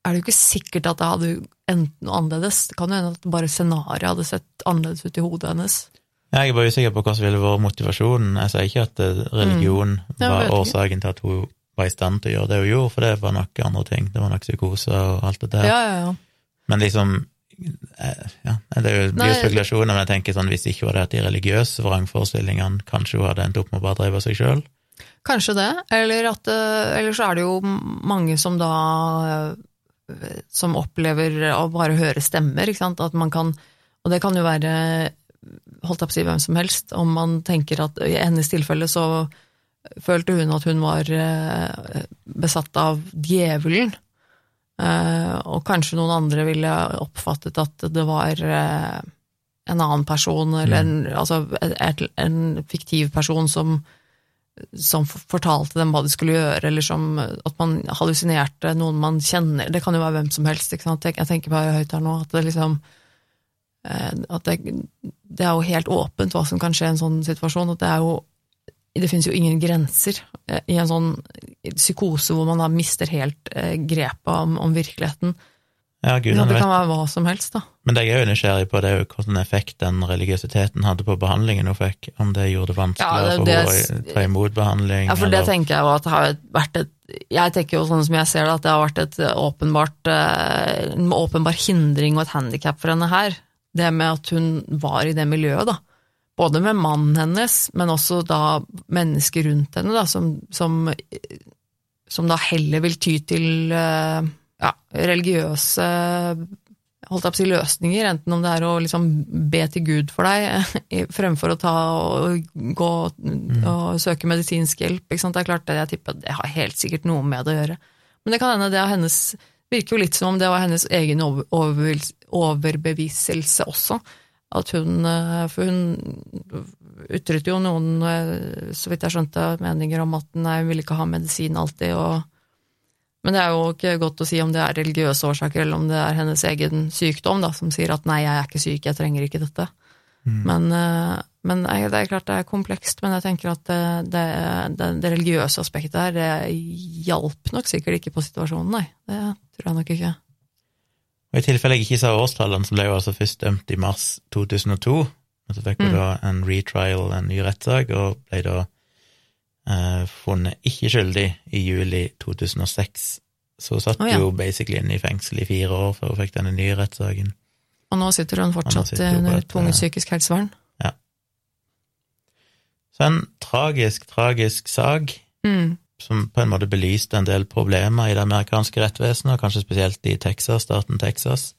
er det jo ikke sikkert at det hadde endt noe annerledes. Det kan jo hende at bare scenarioet hadde sett annerledes ut i hodet hennes. Jeg er bare usikker på hva som ville vært motivasjonen. Jeg sier ikke at eh, religion Mm. Ja, var årsaken til at hun var i stand til å gjøre det hun gjorde, for det var nok andre ting. Det var nok psykose og alt det der. Ja, ja, ja. Men liksom eh, ja, Det er jo Nei. spekulasjoner, men jeg tenker sånn, hvis ikke var det at de religiøse vrangforestillingene, kanskje hun hadde endt opp med å bare dreve seg sjøl? Kanskje det, eller, at, eh, eller så er det jo mange som da som opplever å bare høre stemmer, ikke sant, at man kan, og det kan jo være, holdt jeg på å si hvem som helst, om man tenker at i hennes tilfelle så følte hun at hun var eh, besatt av djevelen, Eh, og kanskje noen andre ville oppfattet at det var eh, en annen person, eller en, altså en fiktiv person som som fortalte dem hva de skulle gjøre, eller som at man hallusinerte noen man kjenner. Det kan jo være hvem som helst. Ikke sant? Jeg tenker bare høyt her nå at det liksom eh, At det, det er jo helt åpent hva som kan skje i en sånn situasjon. At det er jo Det finnes jo ingen grenser eh, i en sånn psykose hvor man da mister helt eh, grepet om, om virkeligheten. Ja, Ja, gudene det vet. kan være hva som helst, da. Men det jeg er jo nysgjerrig på, det er jo hvilken effekt den religiøsiteten hadde på behandlingen hun fikk. Om det gjorde det Ja, vanskeligere det- for henne å ta imot behandling, Ja, for det tenker jeg jo at det har vært et Jeg tenker jo sånn som jeg ser det, at det har vært et åpenbart eh, en åpenbar hindring og et handikap for henne her. Det med at hun var i det miljøet, da. Både med mannen hennes, men også da mennesker rundt henne, da, som, som, som da heller vil ty til eh, ja, religiøse holdt jeg på å si løsninger, enten om det er å liksom be til Gud for deg, fremfor å ta og gå og søke medisinsk hjelp. Ikke sant? Det er klart, det, jeg tipper det har helt sikkert noe med det å gjøre. Men det kan hende det av hennes virker jo litt som om det var hennes egen over, overbevis- overbeviselse også. At hun eh, For hun ytret jo noen, eh, så vidt jeg skjønte, meninger om at nei, hun ville ikke ha medisin alltid, og men det er jo ikke godt å si om det er religiøse årsaker, eller om det er hennes egen sykdom da, som sier at nei, jeg er ikke syk, jeg trenger ikke dette. Mm. Men, eh, men det er klart det er komplekst, men jeg tenker at det, det, det, det religiøse aspektet her, det hjalp nok sikkert ikke på situasjonen, nei. Det tror jeg nok ikke. Og I tilfelle jeg ikke sa årstallene, så ble hun altså først dømt i mars 2002. Men så fikk hun Mm. da en retrial, en ny rettssak, og ble da eh, funnet ikke skyldig i juli 2006. Så satt oh, ja. jo basically inne i fengsel i fire år før hun fikk denne nye rettssaken. Og nå sitter hun fortsatt sitter under tvungent eh, psykisk helsevern. Så en tragisk, tragisk sak Mm. som på en måte belyste en del problemer i det amerikanske rettsvesenet, og kanskje spesielt i Texas, staten Texas,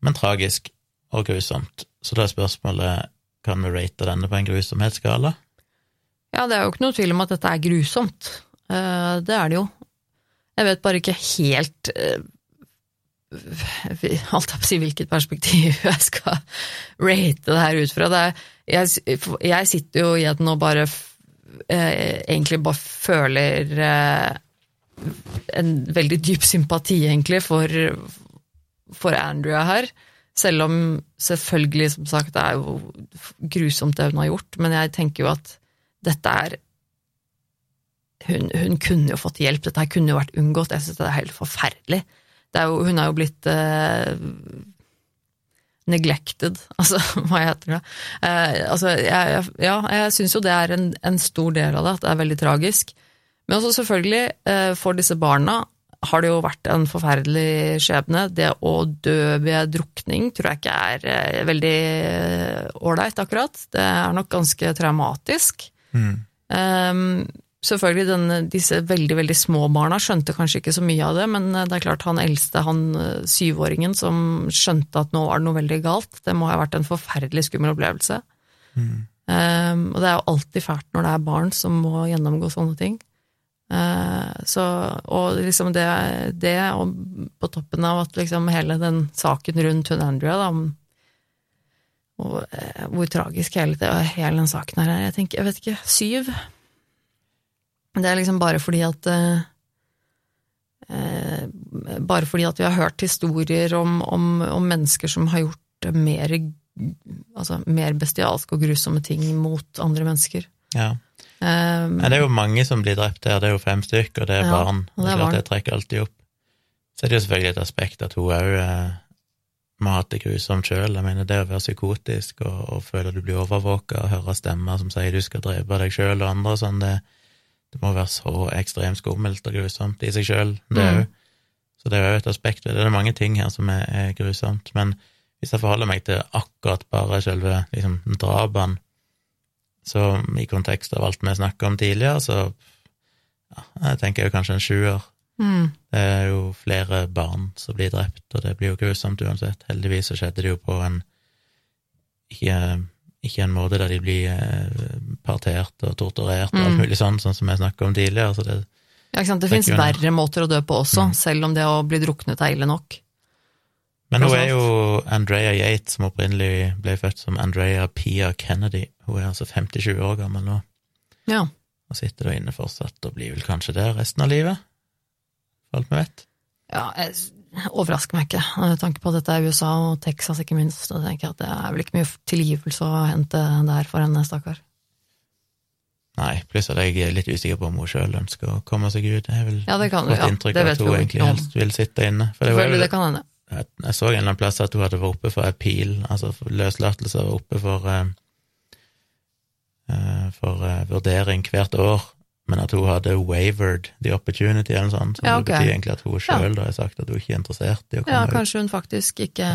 men tragisk og grusomt. Så da er spørsmålet kan vi rate denne på en grusomhetsskala? Ja, det er jo ikke noe tvil om at dette er grusomt. Eh, Det er det jo. Jeg vet bare ikke helt eh, Alt jeg på å si hvilket perspektiv jeg skal rate det her ut fra. Er, jeg, jeg sitter jo i at nå bare eh, egentlig bare føler en veldig dyp sympati, egentlig, for, for Andrea her. Selv om selvfølgelig, som sagt, det er jo grusomt det hun har gjort, men jeg tenker jo at dette er hun, hun kunne jo fått hjelp, dette her kunne jo vært unngått. Jeg synes det er helt forferdelig. Er jo, hun er jo blitt eh, neglected, altså hva heter det? Eh, altså, jeg, ja, jeg syns jo det er en, en stor del av det, at det er veldig tragisk. Men også selvfølgelig, eh, for disse barna har det jo vært en forferdelig skjebne. Det å dø ved drukning tror jeg ikke er eh, veldig ålreit, akkurat. Det er nok ganske traumatisk. Mm. Um, selvfølgelig denne, disse veldig, veldig små barna skjønte kanskje ikke så mye av det, men eh, det er klart han eldste, han eh, syvåringen som skjønte at nå var det noe veldig galt, det må ha vært en forferdelig skummel opplevelse. Mm. Um, og det er jo alltid fælt når det er barn som må gjennomgå sånne ting. Eh, så, og liksom det, det, og på toppen av at liksom hele den saken rundt hun Andrea, da, om og, eh, hvor tragisk hele, det, hele den saken her er. Jeg tenker, jeg vet ikke, syv? Det er liksom bare fordi at eh, eh, Bare fordi at vi har hørt historier om, om, om mennesker som har gjort mer, altså, mer bestialske og grusomme ting mot andre mennesker. Ja. Um, Men det er jo mange som blir drept her, det er jo fem stykk, og det er Ja, barn. det er klart barn. det trekker alltid opp. Så det er det jo selvfølgelig et aspekt at hun òg ha det grusomt sjøl. Jeg mener, det å være psykotisk og, og føle du blir overvåka og høre stemmer som sier du skal drepe deg sjøl og andre og sånn, det, det må være så ekstremt skummelt og grusomt i seg sjøl, det Mm. òg. Så det er jo et aspekt ved det. Det er mange ting her som er, er grusomt. Men hvis jeg forholder meg til akkurat bare selve liksom, drapene, så i kontekst av alt vi snakka om tidligere, så ja, jeg tenker jo kanskje en sjuer. Mm, Det er jo flere barn som blir drept, og det blir jo grusomt uansett. Heldigvis så skjedde det jo på en ikke, ikke en måte der de blir eh, partert og torturert og alt Mm. mulig sånn, sånn som jeg snakka om tidligere. Så det, ja, ikke sant? Det Det fins verre måter å dø på også, Mm. selv om det å bli druknet er ille nok. men hun er jo Andrea Yates, som opprinnelig ble født som Andrea Pia Kennedy. Hun er altså 57 år gammel nå, Ja. og sitter da inne fortsatt og blir vel kanskje der resten av livet, for alt vi vet. Ja, jeg overrasker meg ikke, med tanke på at dette er USA og Texas ikke minst. Så tenker jeg at det er vel ikke mye tilgivelse å hente der for henne, stakkar. Nei, pluss at jeg er litt usikker på om hun sjøl ønsker å komme seg ut. Jeg vel Ja, det kan fått ja, inntrykk det av vet at hun egentlig helst vil sitte inne. For det er det kan hende. Jeg, jeg så en eller annen plass at hun hadde vært oppe for appeal, altså løslatelse, var oppe for uh, for uh, vurdering hvert år, men at hun hadde wavered the opportunity, eller noe sånt. Som Ja, okay. betyr egentlig at hun sjøl har sagt at hun ikke er interessert i å komme Ja, ut. kanskje hun faktisk ikke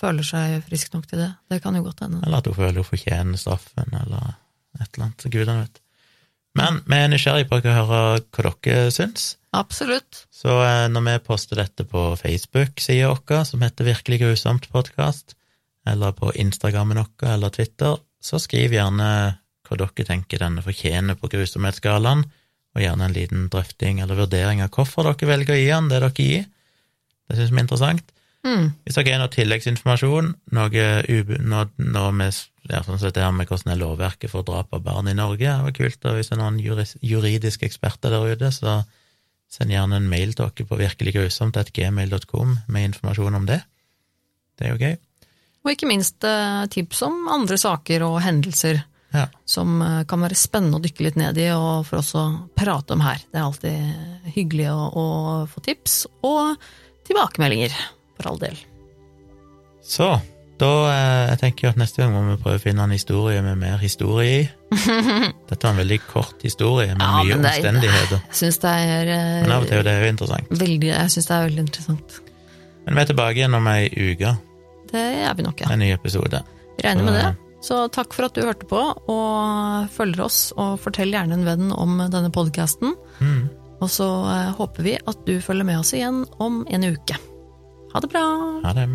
føler seg frisk nok til det. Det kan jo godt hende. Eller at hun føler hun fortjener straffen, eller et eller annet. Gudene vet. Men vi er nysgjerrige på å høre hva dere syns. Absolutt. Så eh, når vi poster dette på Facebook-sida vår, som heter Virkelig grusomt podkast, eller på Instagrammen vår eller Twitter, så skriv gjerne hva dere tenker denne fortjener på grusomhetsskalaen, og gjerne en liten drøfting eller vurdering av hvorfor dere velger å gi den det dere gir. Det syns vi er interessant. Mm. Hvis dere har noe tilleggsinformasjon, noe, noe, noe med ja, sånn sett det her med hvordan er lovverket for drap av barn i Norge, det var kult, og hvis det er noen juris, juridiske eksperter der ute, så send gjerne en mail til dere på virkeliggrusomt.gmail.com med informasjon om det. Det er jo gøy. Og ikke minst eh, tips om andre saker og hendelser Ja. som eh, kan være spennende å dykke litt ned i, og for oss å prate om her. Det er alltid hyggelig å, å få tips, og tilbakemeldinger, for all del. Så da eh, jeg tenker jeg at neste gang må vi prøve å finne en historie med mer historie i. Dette var en veldig kort historie med Ja, mye det er- omstendigheter. Jeg synes det er eh, Men av og til er det jo interessant. veldig, jeg synes det er veldig interessant. Men vi er tilbake igjen om ei uke Det er vi nok, ja. en ny episode. Vi regner med det. Så takk for at du hørte på, og følger oss, og fortell gjerne en venn om denne podkasten. Mm. Og så eh, håper vi at du følger med oss igjen om en uke. Ha det bra! Ha det.